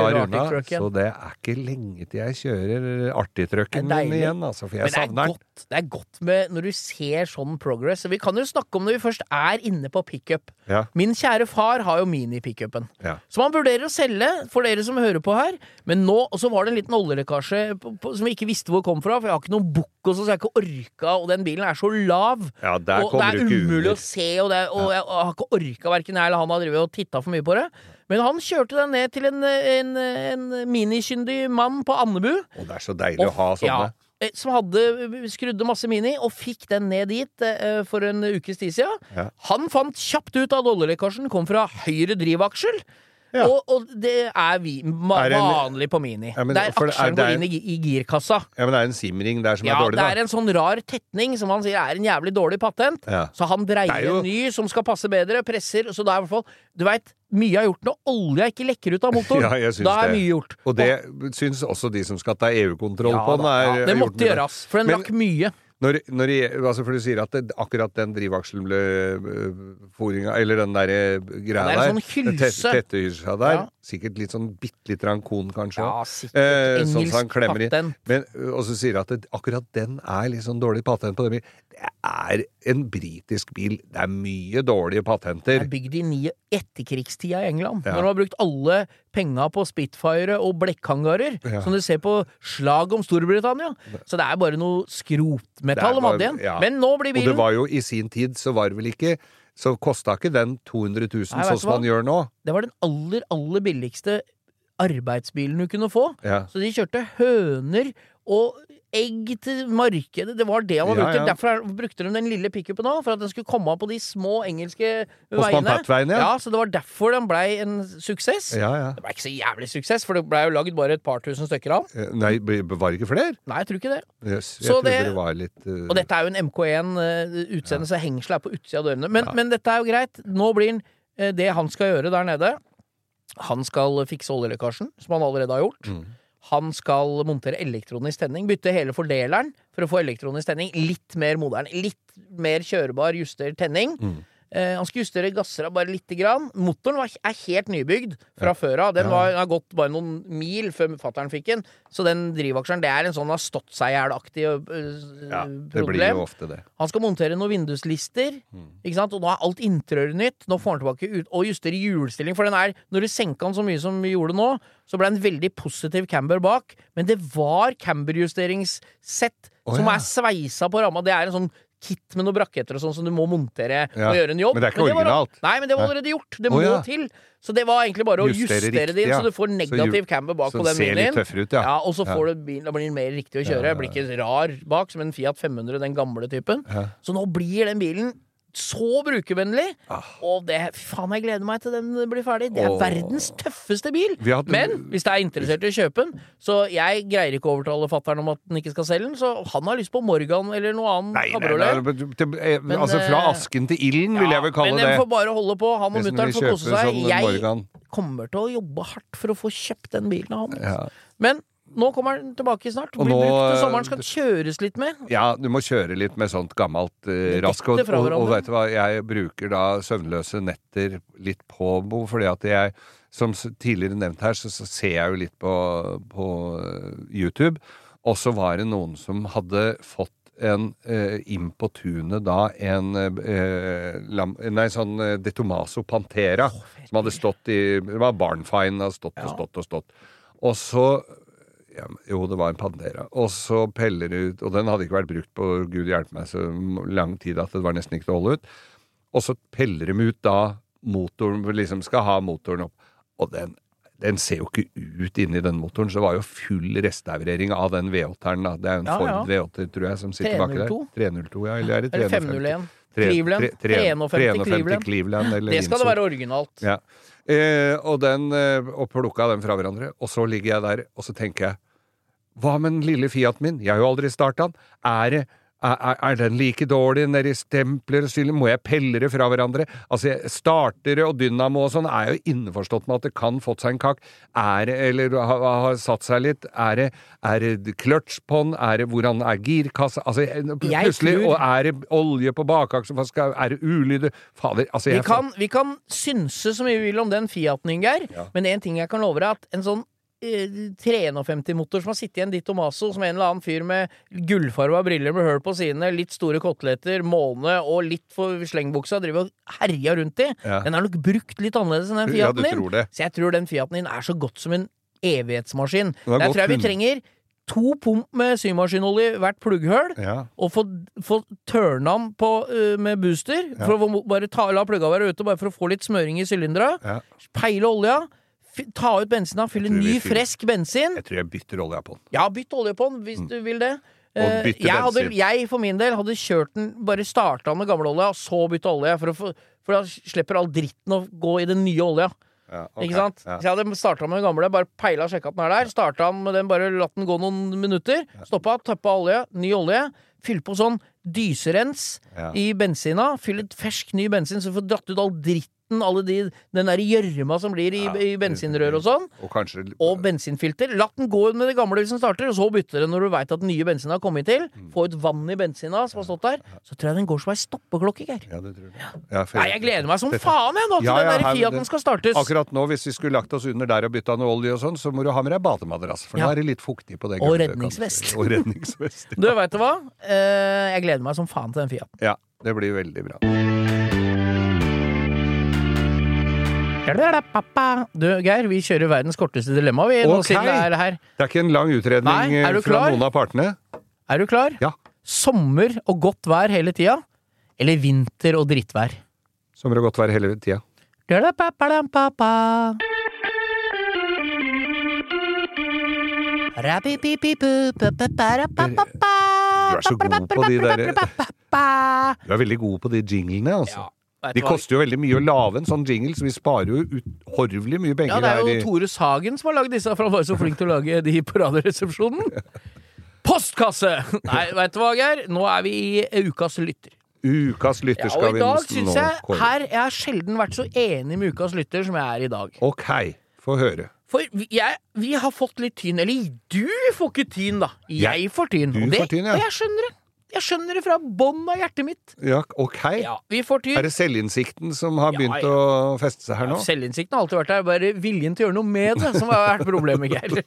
så det er ikke lenge til jeg kjører Det Artig-trucken er min igjen, altså, for jeg Men det er, savner den. det er godt med når du ser sånn progress. Vi kan jo snakke om når vi først er inne på pickup. Ja. Min kjære far har jo mini-pickupen. Ja. Som han vurderer å selge, for dere som hører på her. Men nå Og så var det en liten oljelekkasje som vi ikke visste hvor kom fra, for jeg har ikke noen bukk, og så jeg ikke orka, og den bilen er så lav. Ja, og det er umulig å se, og, det og jeg, og jeg har ikke orka, verken jeg eller han har drevet og titta for mye på det. Men han kjørte den ned til en, en, en minikyndig mann på Andebu. Og det er så deilig å ha sånne. Ja, eh, som hadde skrudde masse Mini, og fikk den ned dit eh, for en ukes tid siden. Ja. Han fant kjapt ut at oljelekkasjen kom fra høyre drivaksel. Ja. Og, og det er vi, vanlig på Mini. Ja, men der er- er- går inn i, i girkassa. Ja, men det er en simring der som Ja, er dårlig, Ja, det er en sånn rar tetning som han sier er en jævlig dårlig patent. Ja. Så han dreier er jo- en ny som skal passe bedre, presser, så da er i hvert fall Du veit, mye er gjort når olja ikke lekker ut av motoren. Ja, jeg syns da er det. mye gjort. Og det syns også de som skal ta EU-kontroll Ja på den. Er, ja, det måtte gjøres, for den Men- rakk mye. Når, når de, altså for du sier at det, akkurat den drivakselen ble øh, foringa Eller den derre greia det er der. sånn hylse. tet- Tettehylsa der. Ja. Sikkert litt sånn bitte litt rankon, kanskje. Ja, sikkert. Eh, sånn Engelsk han klemmer i. patent. Men, og så sier han at det, akkurat den er litt sånn dårlig patent på den bilen. Det er en britisk bil. Det er mye dårlige Den Det er bygd i ni etterkrigstida i England. Ja. Når de har brukt alle penga på Spitfire og blekkhangarer, Ja. som du ser på slaget om Storbritannia. Så det er bare noe skrotmetall de hadde igjen. ja. Men nå blir bilen Og det var jo i sin tid, så var det vel ikke Så kosta ikke den 200 000 Nei, sånn som man gjør nå. Det var den aller, aller billigste arbeidsbilen du kunne få. Ja. Så de kjørte høner og egg til markedet. Det var det han brukte. Ja. Derfor er- brukte de den lille pickupen òg, for at den skulle komme på de små engelske veiene. Ja. Ja, så det var derfor den blei en suksess. Ja, ja. Det blei ikke så jævlig suksess, for det blei jo lagd bare et par tusen stykker av. Eh, Nei, var det ikke flere? Nei, jeg tror ikke det. Yes, jeg Så det- det, var litt uh... Og dette er jo en MK1 uh, utseende, så hengselet er på utsida av dørene. Men, men dette er jo greit. Nå blir han uh, det han skal gjøre der nede. Han skal fikse oljelekkasjen, som han allerede har gjort. Mm. Han skal montere elektronisk tenning, bytte hele fordeleren for å få elektronisk tenning. Litt mer moderne, litt mer kjørbar, juster tenning. Mm. Eh, han skal justere gassera bare lite grann. Motoren var, er helt nybygd fra før av. Den var, har gått bare noen mil før fatter'n fikk den. Så den drivaksjeren, det er en sånn har stått seg i hjel-aktig øh, Ja, det blir problem. jo ofte det. Han skal montere noen vinduslister, Mm. ikke sant? og nå er alt interiøret nytt. Nå får han tilbake ut og justere hjulstilling, for den er Når du senka den så mye som vi gjorde nå, så ble det en veldig positiv camber bak, men det var camberjusteringssett Å, som ja. er sveisa på ramma. Det er en sånn kit med noen braketter og sånn som du må montere Ja, og gjøre en jobb. men det er ikke originalt. Nei, men det var allerede gjort. Det må ja. til. Så det var egentlig bare å Justere justere det riktig, inn, ja. så du får negativ camber bak på den bilen litt ut, ja. og så Ja. får du bilen, da blir den mer riktig å kjøre. Ja, ja, Blir ikke rar bak som en Fiat 500, den gamle typen. Ja. Så nå blir den bilen så brukervennlig. Ah. Og det, faen, jeg gleder meg til den blir ferdig. Det er oh. verdens tøffeste bil. Hadde- Men hvis det er interessert i å kjøpe den, så jeg greier ikke å overtale fatter'n om at den ikke skal selge den, så han har lyst på Morgan eller noe annet Nei, nei, kabriolet. men eh, Men, altså fra eh, asken til ilden, vil jeg vel kalle men det. den får bare holde på. Han og mutter'n får kose seg. sånn Jeg Morgan. kommer til å jobbe hardt for å få kjøpt den bilen av han. Ja. Men nå kommer den tilbake snart. Blir nå, brukt til eh, sommeren, skal kjøres litt med. Ja, du må kjøre litt med sånt gammelt uh, rask. Og, og, og vet du hva, jeg bruker da søvnløse netter litt på Bo, fordi at jeg, som tidligere nevnt her, så, så ser jeg jo litt på, på eh, YouTube. Og så var det noen som hadde fått en eh, inn på tunet da en eh, lam, Nei, sånn De Tomaso Pantera. som hadde stått i Det var barnfine, hadde stått og stått og stått. Og så ja, jo, det var en Pantera. Og så peller ut Og den hadde ikke vært brukt på gud hjelpe meg så lang tid at det var nesten ikke til å holde ut. Og så peller de ut da motoren liksom skal ha motoren opp. Og den, den ser jo ikke ut inni den motoren, så det var jo full restaurering av den V8-eren. Det er jo en Ja, ja. Ford V8, tror jeg, som sitter baki der. 302. 302, ja. Eller er det Eller 350? 501. Tre- Cleveland. tre- tre- 351 Cleveland. Cleveland Det skal det være originalt. Ja. Eh, og den eh, og plukka den fra hverandre. Og så ligger jeg der, og så tenker jeg Hva med den lille Fiat min? Jeg har jo aldri starta den. Er, det- er, er- den like dårlig nedi stempler og syler? Må jeg pelle det fra hverandre? Altså, jeg- startere og dynamo og sånn er jo innforstått med at det kan fått seg en kakk. Er det, eller har, ha satt seg litt, er det, er det clutch på den? Er det hvordan er girkassa? Altså, jeg- Jeg plutselig, tror- og er det olje på bakaksen, Er det ulyder? Fader, altså Vi kan, vi kan synse så mye vi vil om den Fiaten, Ingeir, Ja. men en ting jeg kan love deg, at en sånn eh, 351-motor som har sittet i en Ditto Maso, som en eller annen fyr med gullfarga briller med høl på sidene, litt store koteletter, måne og litt for slengbuksa driver og herja rundt i, Ja. den er nok brukt litt annerledes enn den Ja, Fiaten du din. Så jeg tror den Fiaten din er så godt som en evighetsmaskin. Der tror jeg vi trenger to pump med symaskinolje hvert plugghull Ja. og få, få tørna den på, uh, med booster. For å bare ta, la plugga være ute, bare for å få litt smøring i sylindera. Ja. Peile olja. Ta ut bensina, fylle tror ny, frisk bensin. Jeg tror jeg bytter olja på den. Ja, bytt olje på den hvis du vil det. Og Eh, jeg, hadde, jeg for min del hadde kjørt den, bare starta med gammel olje, og så bytta olje. For, få, for da slipper all dritten å gå i den nye olja. Ja, Ikke sant? Ja. Så jeg hadde starta med den gamle, bare peila og sjekka at den er der. Starta med den, bare latt den gå noen minutter. Stoppa, tøppa olje, ny olje. Fyll på sånn dyserens Ja. i bensina. Fyll et fersk, ny bensin, så du får dratt ut all dritten, alle de, den der gjørma som blir i, Ja. i bensinrør og sånn. Og kanskje Og bensinfilter. La den gå med det gamle hvis den starter, og så bytter den når du veit at den nye bensinen har kommet til. Mm. Få ut vann i bensina som har stått der. Så tror jeg den går som ei stoppeklokke, Geir. Ja, det tror jeg. Ja, for- Nei, jeg gleder meg som faen jeg nå til Ja, den der Fiaten skal startes. Akkurat nå, hvis vi skulle lagt oss under der og bytta noe olje og sånn, så må du ha med deg bademadrass, for Ja. nå er det litt fuktig på det gulvet, og redningsvest. Og redningsvest. Du, veit du hva? Eh, jeg gleder meg som faen til den Fiaten. Ja, det blir veldig bra. Du, Geir, vi kjører verdens korteste dilemma, vi, nå okay. det er her. Det er ikke en lang utredning Nei, eh, du fra klar? noen av partene. Er du klar? Ja. Sommer og godt vær hele tida? Eller vinter og drittvær? Sommer og godt vær hele tida. Du er så god på de der- Du er veldig god på de jinglene, altså. Ja, De koster jo veldig mye å lage en sånn jingle, så vi sparer jo uhorvelig mye penger Ja, det er jo Tore Sagen som har lagd disse, for han var jo så flink til å lage de på Radioresepsjonen. Postkasse! Nei, veit du hva, Geir? Nå er vi i ukas lytter. Ukas lytter Ja, skal og i dag nå syns jeg her Jeg har sjelden vært så enig med ukas lytter som jeg er i dag. Ok, få høre. For vi, jeg, vi har fått litt tyn. Eller du får ikke tyn, da. Jeg får tyn. Du og, det, får tyn, ja. og jeg skjønner det. Jeg skjønner det fra bånn av hjertet mitt. Ja, ok. Ja, vi får tyn. Er det selvinnsikten som har Ja, begynt ja. å feste seg her nå? Selvinnsikten har alltid vært der, bare viljen til å gjøre noe med det som har vært problemet, Geir.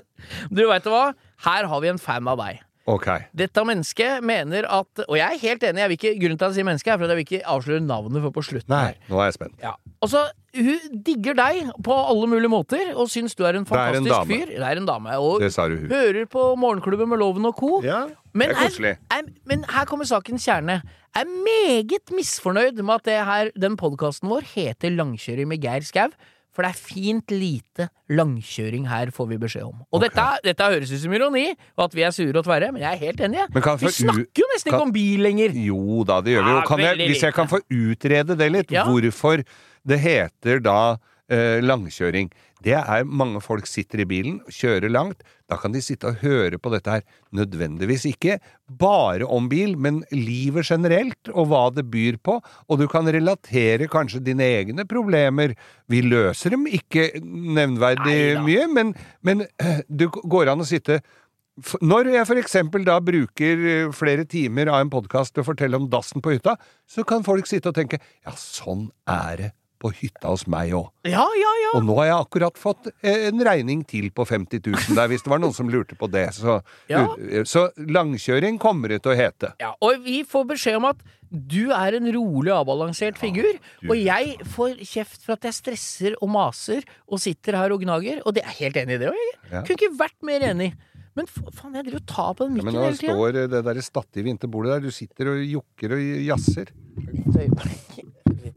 Du veit hva? Her har vi en fan av deg. Ok. Dette mennesket mener at Og jeg er helt enig, jeg vil ikke, grunnen til at jeg sier menneske, er for at jeg vil ikke avsløre navnet for på slutten. Nei, her. nå er jeg spent. Ja. Og så, Hun digger deg på alle mulige måter, og syns du er en Det er en fantastisk fyr. Det er en dame. Og Det sa du hun. hører på Morgenklubben med Loven og co. Ja, Men, er er, men her kommer sakens kjerne. Er meget misfornøyd med at det her, den podkasten vår heter Langkjøring med Geir Skau. For det er fint lite langkjøring her, får vi beskjed om. Og dette, dette høres ut som ironi, og at vi er sure og tverre, men jeg er helt enig. Men kan Vi snakker jo nesten ikke om bil lenger. Jo da, det gjør vi jo. Ja, Kan jeg, hvis jeg kan få utrede det litt, Ja. hvorfor det heter da eh, langkjøring. Det er mange folk sitter i bilen, kjører langt. Da kan de sitte og høre på dette her. Nødvendigvis ikke bare om bil, men livet generelt, og hva det byr på. Og du kan relatere kanskje dine egne problemer. Vi løser dem ikke nevnverdig Neida. mye, men, men det går an å sitte Når jeg for eksempel da bruker eh, flere timer av en podkast til å fortelle om dassen på hytta, så kan folk sitte og tenke ja, sånn er det på hytta hos meg òg. Ja, ja, ja. Og nå har jeg akkurat fått eh, en regning til på 50 000 der, hvis det var noen som lurte på det. Så, Ja. eh, så langkjøring kommer det til å hete. Ja, og vi får beskjed om at du er en rolig avbalansert figur, du- og jeg får kjeft for at jeg stresser og maser og sitter her og gnager, og det er helt enig i det òg, jeg. Ja. Kunne ikke vært mer enig. Men faen, jeg driver og tar på den Ja, mikken men nå står eh, det der stativet inntil bordet der, du sitter og jokker og jazzer.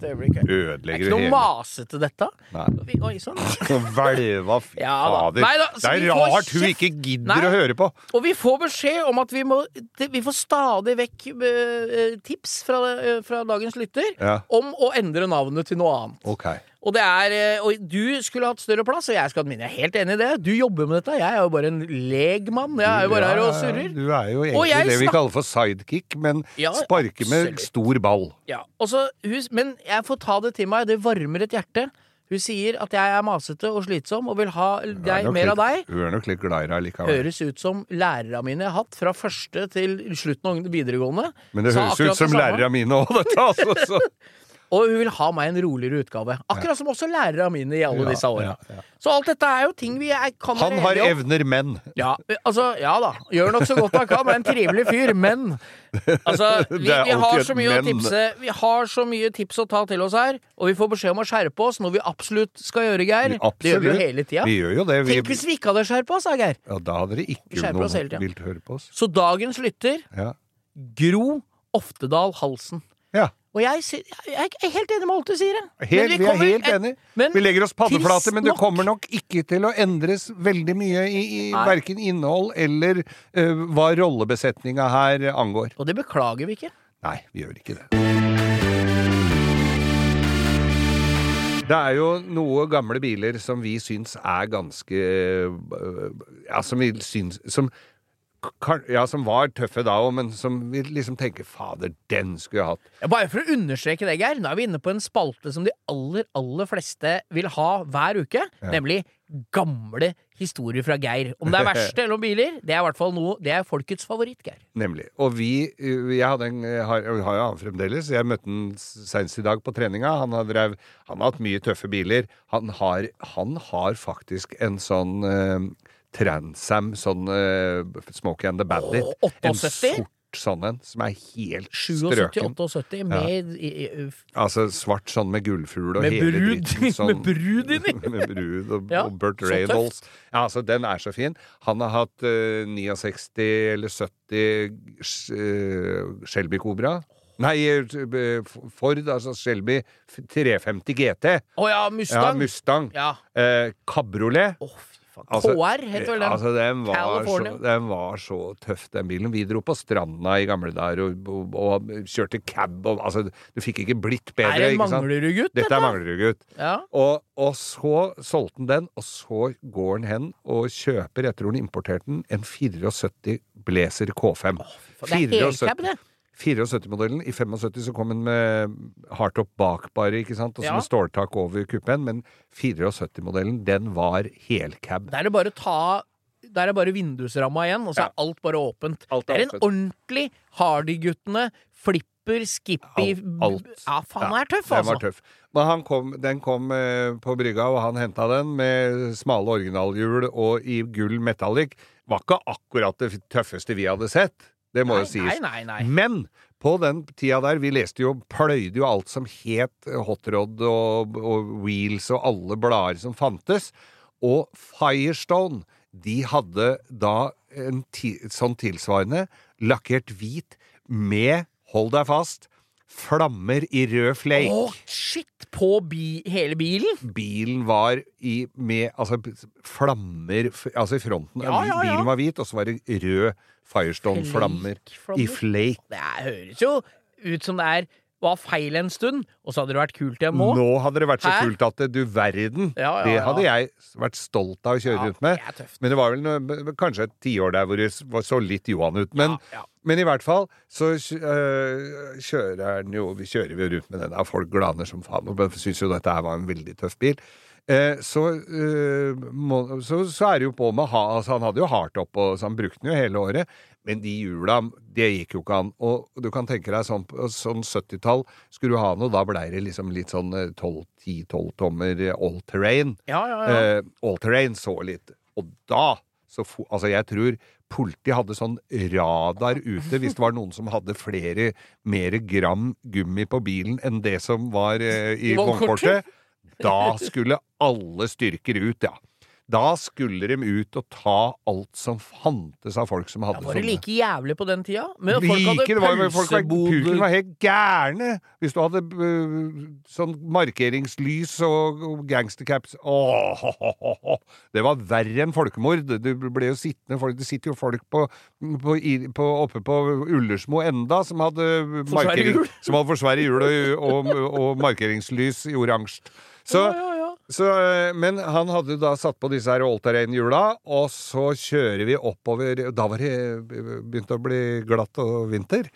Et øyeblikk. Det er Ødelegger ikke noe masete, dette. Nei. Vi- Oi sånn. Hvelva Ja da. Nei da, så det er får rart hun kjeft. ikke gidder Nei. å høre på. Og vi får beskjed om at vi må det- Vi får stadig vekk eh, tips fra, eh, fra dagens lytter Ja. om å endre navnet til noe annet. Ok. Og det er eh, Og du skulle hatt større plass, og jeg skulle hatt mindre. Jeg er helt enig i det. Du jobber med dette. Jeg er jo bare en legmann. Jeg er jo bare her og Ja, ja, ja. surrer. Du er jo egentlig det vi kaller for sidekick, men Ja, sparker med absolutt. stor ball. Ja, også, hus, Men jeg får ta det til meg. Det varmer et hjerte. Hun sier at jeg er masete og slitsom og vil ha deg, mer litt- av deg. Hun er nok litt glad i deg likevel. Høres ut som lærerne mine jeg har hatt fra første til slutten av videregående. Men det høres ut som lærerne mine òg, dette. Altså, så. Og hun vil ha meg en roligere utgave. Akkurat som også lærere mine i alle disse åra. Så alt dette er jo ting vi er, kan Han har evner, men. Ja, altså, ja da. Gjør nok så godt han kan. Er en trivelig fyr. Men altså, vi, vi har så mye å tipse Vi har så mye tips å ta til oss her, og vi får beskjed om å skjerpe oss, noe vi absolutt skal gjøre, Geir. Det gjør vi jo hele tida. Vi det. Tenk hvis vi ikke hadde skjerpa oss, da, Geir. ja, da hadde dere ikke noen vilt høre på oss. Så dagens lytter, Ja. Gro Oftedal Halsen. ja. Og jeg, jeg er helt enig med alt du sier. Helt, Men vi, er kommer- helt enige. men Vi legger oss paddeflate, men det kommer nok ikke til å endres veldig mye i, i verken innhold eller uh, hva rollebesetninga her angår. Og det beklager vi ikke. Nei, vi gjør ikke det. Det er jo noe gamle biler som vi syns er ganske øh, Ja, som vi syns Som, ja, som var tøffe da òg, men som vi liksom tenker Fader, den skulle jeg hatt. Ja, Bare for å understreke det, Geir. Nå er vi inne på en spalte som de aller, aller fleste vil ha hver uke. Nemlig gamle historier fra Geir. Om det er verste eller om biler, det er i hvert fall noe Det er folkets favoritt, Geir. Nemlig. Og vi øh, Jeg hadde en, har, har jo han fremdeles. Jeg møtte han senest i dag på treninga. Han har, drev, han har hatt mye tøffe biler. Han har, han har faktisk en sånn uh, Transam, sånn uh, Smokey and the Bandit. Oh, en sort sånn en, som er helt 77, strøken. 78 med i, Altså svart sånn med gullfugl og Med hele brud. dritten. Sånn, Med brud inni. med brud og, Ja, og Burt Reynolds. Ja, altså, den er så fin. Han har hatt uh, 69 eller 70 uh, Shelby Cobra. Nei, eh, Ford, altså Shelby 350 GT. Å ja, Ja, Mustang. Mustang. Ja. Eh, Kabriolet. Fy faen. Altså, KR het vel den. Altså, den var, så, California. den var så tøff, den bilen. Vi dro på stranda i gamle dager og, og, og kjørte cab. Og, altså, du fikk ikke blitt bedre. det ikke sant? Manglerud-gutt, Dette er Manglerud-gutt. Ja. Og, og så solgte han den, og så går han hen og kjøper, etter hun importerte den, en 74 Blazer K5. faen, det er helcab, det. 74-modellen. I 75 så kom den med hardtop bak, bare, ikke sant? Og så Ja. med ståltak over kuppen. Men 74-modellen, den var helcab. Der er det bare å ta Der er bare vindusramma igjen, og så Ja. er alt bare åpent. Alt det er er en åpent. ordentlig Hardy-guttene. Flipper, Skippy Alt. Ja, faen, den er tøff, Den altså. var tøff. Men han kom, den kom eh, på brygga, og han henta den med smale originalhjul og i gull metallic. Var ikke akkurat det tøffeste vi hadde sett. Det må Nei, jo sies. nei, nei. Men på den tida der, vi leste jo, pløyde jo alt som het hotrod og, og wheels og alle blader som fantes. Og Firestone, de hadde da en ti, sånn tilsvarende, lakkert hvit med, hold deg fast, flammer i rød flake. Å, shit! På bi hele bilen? Bilen var i med altså flammer altså i fronten. Ja, ja, ja. Bilen var hvit, og så var det rød Firestone-flammer i flake. Det høres jo ut som det er var feil en stund, og så hadde det vært kult igjen nå. Nå hadde det vært så Hæ? kult at du verden. Ja, ja, Det hadde jeg vært stolt av å kjøre Ja, rundt med. det. Men det var vel noe, kanskje et tiår der hvor det så litt Johan ut. Men, Ja, ja. men i hvert fall så øh, kjører den jo Vi kjører jo rundt med den. og folk glaner som faen og syns jo dette her var en veldig tøff bil. Eh, så, øh, så, så er det jo på med ha, altså Han hadde jo hardtop, så han brukte den jo hele året. Men de hjula, det gikk jo ikke an. Og du kan tenke deg sånn sånn 70-tall skulle du ha noe, da blei det liksom litt sånn eh, 12 10-12 tommer eh, all terrain. Ja, ja, ja. Eh, all terrain så litt. Og da så Altså, jeg tror politiet hadde sånn radar ute hvis det var noen som hadde flere, mer gram gummi på bilen enn det som var eh, i I vognkortet? Da skulle alle styrker ut, ja. Da skulle de ut og ta alt som fantes av folk som hadde Var det like jævlig på den tida? Men Like, folk hadde pølseboder Puken var helt gærne! Hvis du hadde uh, sånn markeringslys og, og gangstercaps Åh, Det var verre enn folkemord. Det ble jo sittende folk Det sitter jo folk på, på, på, oppe på Ullersmo enda som hadde, markering, som hadde for svære hjul og, og, og markeringslys i oransje. Så, Ja, ja, ja. så, øh, men han hadde da satt på disse her all-terrain-hjula, og så kjører vi oppover Da var det øh, begynt å bli glatt og vinter.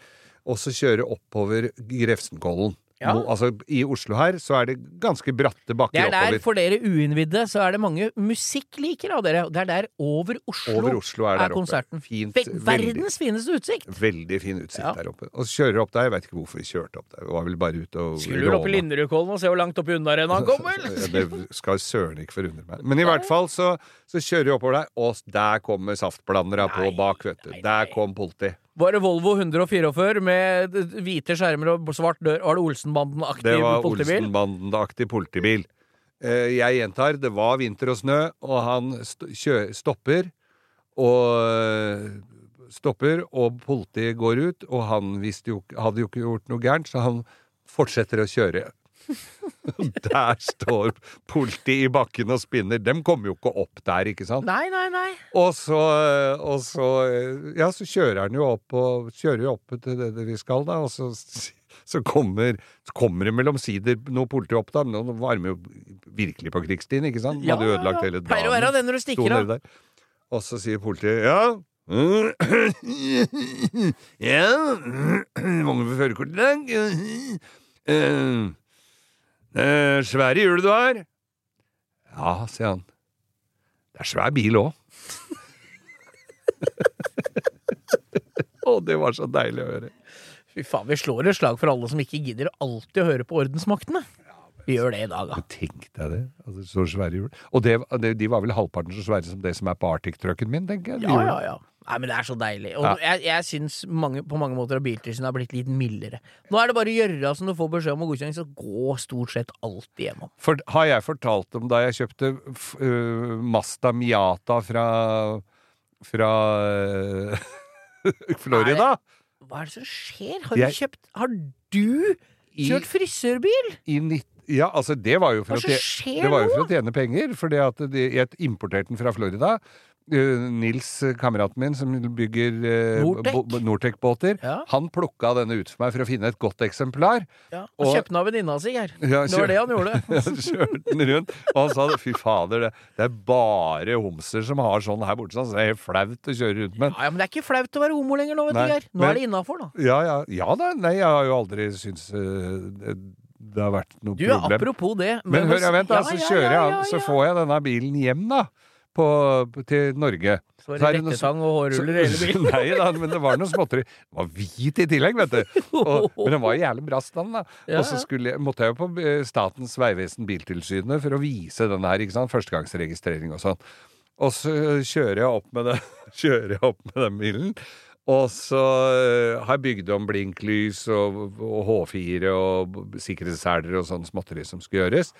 Og så kjøre oppover Grefsenkollen. Ja. Mo- Altså, I Oslo her så er det ganske bratte Det bakker er der, oppover. for dere uinnvidde, så er det mange musikklikere av dere. Det er der over Oslo, Over Oslo er er konserten. Fint, Ve- veldig. Verdens fineste utsikt! Veldig fin utsikt Ja. der oppe. Og så kjører opp der. Jeg vet ikke hvorfor vi kjørte opp der. Vi var vel bare ute og Skulle du opp i. Linderudkollen og se hvor langt oppi unna han kom, vel? Det skal søren ikke forundre meg. Men i hvert fall så, så kjører vi oppover der, og der kommer saftblandere på bak, vet du. nei, Der kom politi. Var det Volvo 144 med hvite skjermer og svart dør? Var det Olsenbanden-aktig Det var? Olsenbanden-aktig politibil. Eh, jeg gjentar, det var vinter og snø, og han stopper, og stopper, og politiet går ut, og han jo, hadde jo ikke gjort noe gærent, så han fortsetter å kjøre. der står politiet i bakken og spinner. Dem kommer jo ikke opp der, ikke sant? Nei, nei, nei. Og så, og så Ja, så kjører han jo opp og kjører jo opp til det, vi skal, da, og så, så kommer så kommer det mellom sider noe politi opp, da. Men nå varmer jo virkelig på krigstiden, ikke sant? Ja, hadde ødelagt hele dagen. Pleier å være det når du stikker av. Og så sier politiet ja. Ja Mange med førerkort i dag. Eh, Svære hjul du har? Ja, sier han. Det er svær bil òg. Å, det var så deilig å høre. Fy faen, vi slår et slag for alle som ikke gidder alltid å høre på ordensmaktene. Vi gjør det i dag, da. Tenk deg det. Altså, så svære hjul. Og det, det, de var vel halvparten så svære som det som er på Arctic-trucken min, tenker jeg. de Ja, ja, ja. Nei, men det er så deilig. Og Ja. jeg, jeg syns mange, på mange måter at Biltilsynet har blitt litt mildere. Nå er det bare å gjøre som du får beskjed om og godkjenning, så gå stort sett alltid gjennom. For, har jeg fortalt om da jeg kjøpte uh, Masta Miata fra fra uh, Florida? Hva er det som skjer? Har Jeg- du kjøpt Har du kjørt frisørbil? I nitt- ja, altså det var jo for, å, for å tjene penger. De, jeg importerte den fra Florida. Eh, Nils, eh, kameraten min, som bygger uh, Nortec? Nortec-båter, Ja. han plukka denne ut for meg for å finne et godt eksemplar. Ja, og, Og- kjøpte den av venninna si, Geir. Ja, Det var det han gjorde. Kjørte den rundt, og han sa det, fy fader, det, det er bare homser som har sånn her borte, så det er helt flaut å kjøre rundt med. Ja, Men det er ikke flaut å være homo lenger nå, vet Nei, du, Geir. Nå men- er det innafor, da. Ja, ja, ja da, nei, jeg har jo aldri syntes uh, det, det har vært noe Du, problem. apropos det Men hør, jeg, vent da, så kjører jeg så får jeg denne bilen hjem da, på, til Norge. Så var Så det rettesang og hårruller i hele bilen. Nei da, men det var noe småtteri. Det var hvit i tillegg, vet du. Og, men den var i jævlig bra stand, da. Ja, Og så skulle jeg, måtte jeg jo på eh, Statens vegvesen Biltilsynet for å vise den her, ikke sant. Førstegangsregistrering og sånn. Og så kjører jeg opp med, det, kjører jeg opp med den bilen. Og så eh, har jeg bygd om blinklys og, og H4 og sikkerhetsseler og sånn småtteri som skulle gjøres.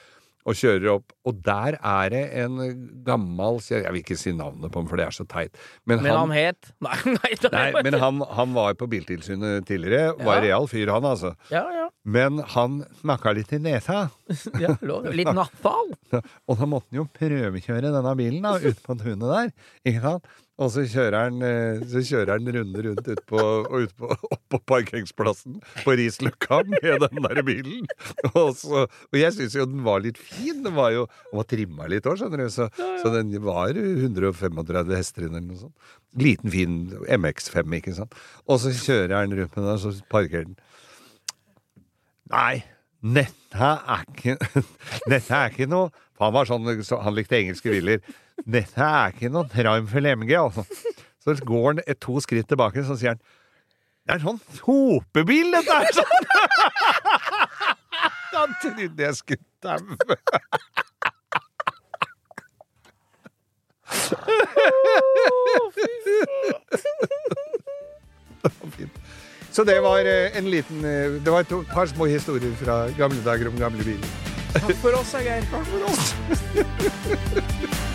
Og kjører opp, og der er det en gammel Jeg vil ikke si navnet på ham, for det er så teit. Men han het Nei, nei, nei, Nei, men han, han var på Biltilsynet tidligere. Var Ja. real fyr, han altså. Ja, ja. Men han snakka litt i nesa. ja. Litt nattfall. Og da måtte han jo prøvekjøre denne bilen da, ute på tunet der. Ikke sant? Og så kjører han, eh, så kjører han runde rundt ut på, og ut på, opp på parkeringsplassen på Risløkka med den der bilen. Og, så, og jeg syns jo den var litt fin. Den var jo den var trimma litt òg, skjønner du. Så, så den var 135 hester eller noe sånt. Liten, fin MX5, ikke sant. Og så kjører han rundt med den, og så parkerer den. Nei, dette er ikke Dette er ikke noe han var sånn, så han likte engelske biler. Dette er ikke noe for MG, altså. Så går han to skritt tilbake, så sier han Det er sånn sopebil, dette er sånn! Han trodde jeg skulle daue. Så det var eh, en liten eh, Det var et par små historier fra gamle dager om gamle biler. Takk for oss, Geir. Takk for oss.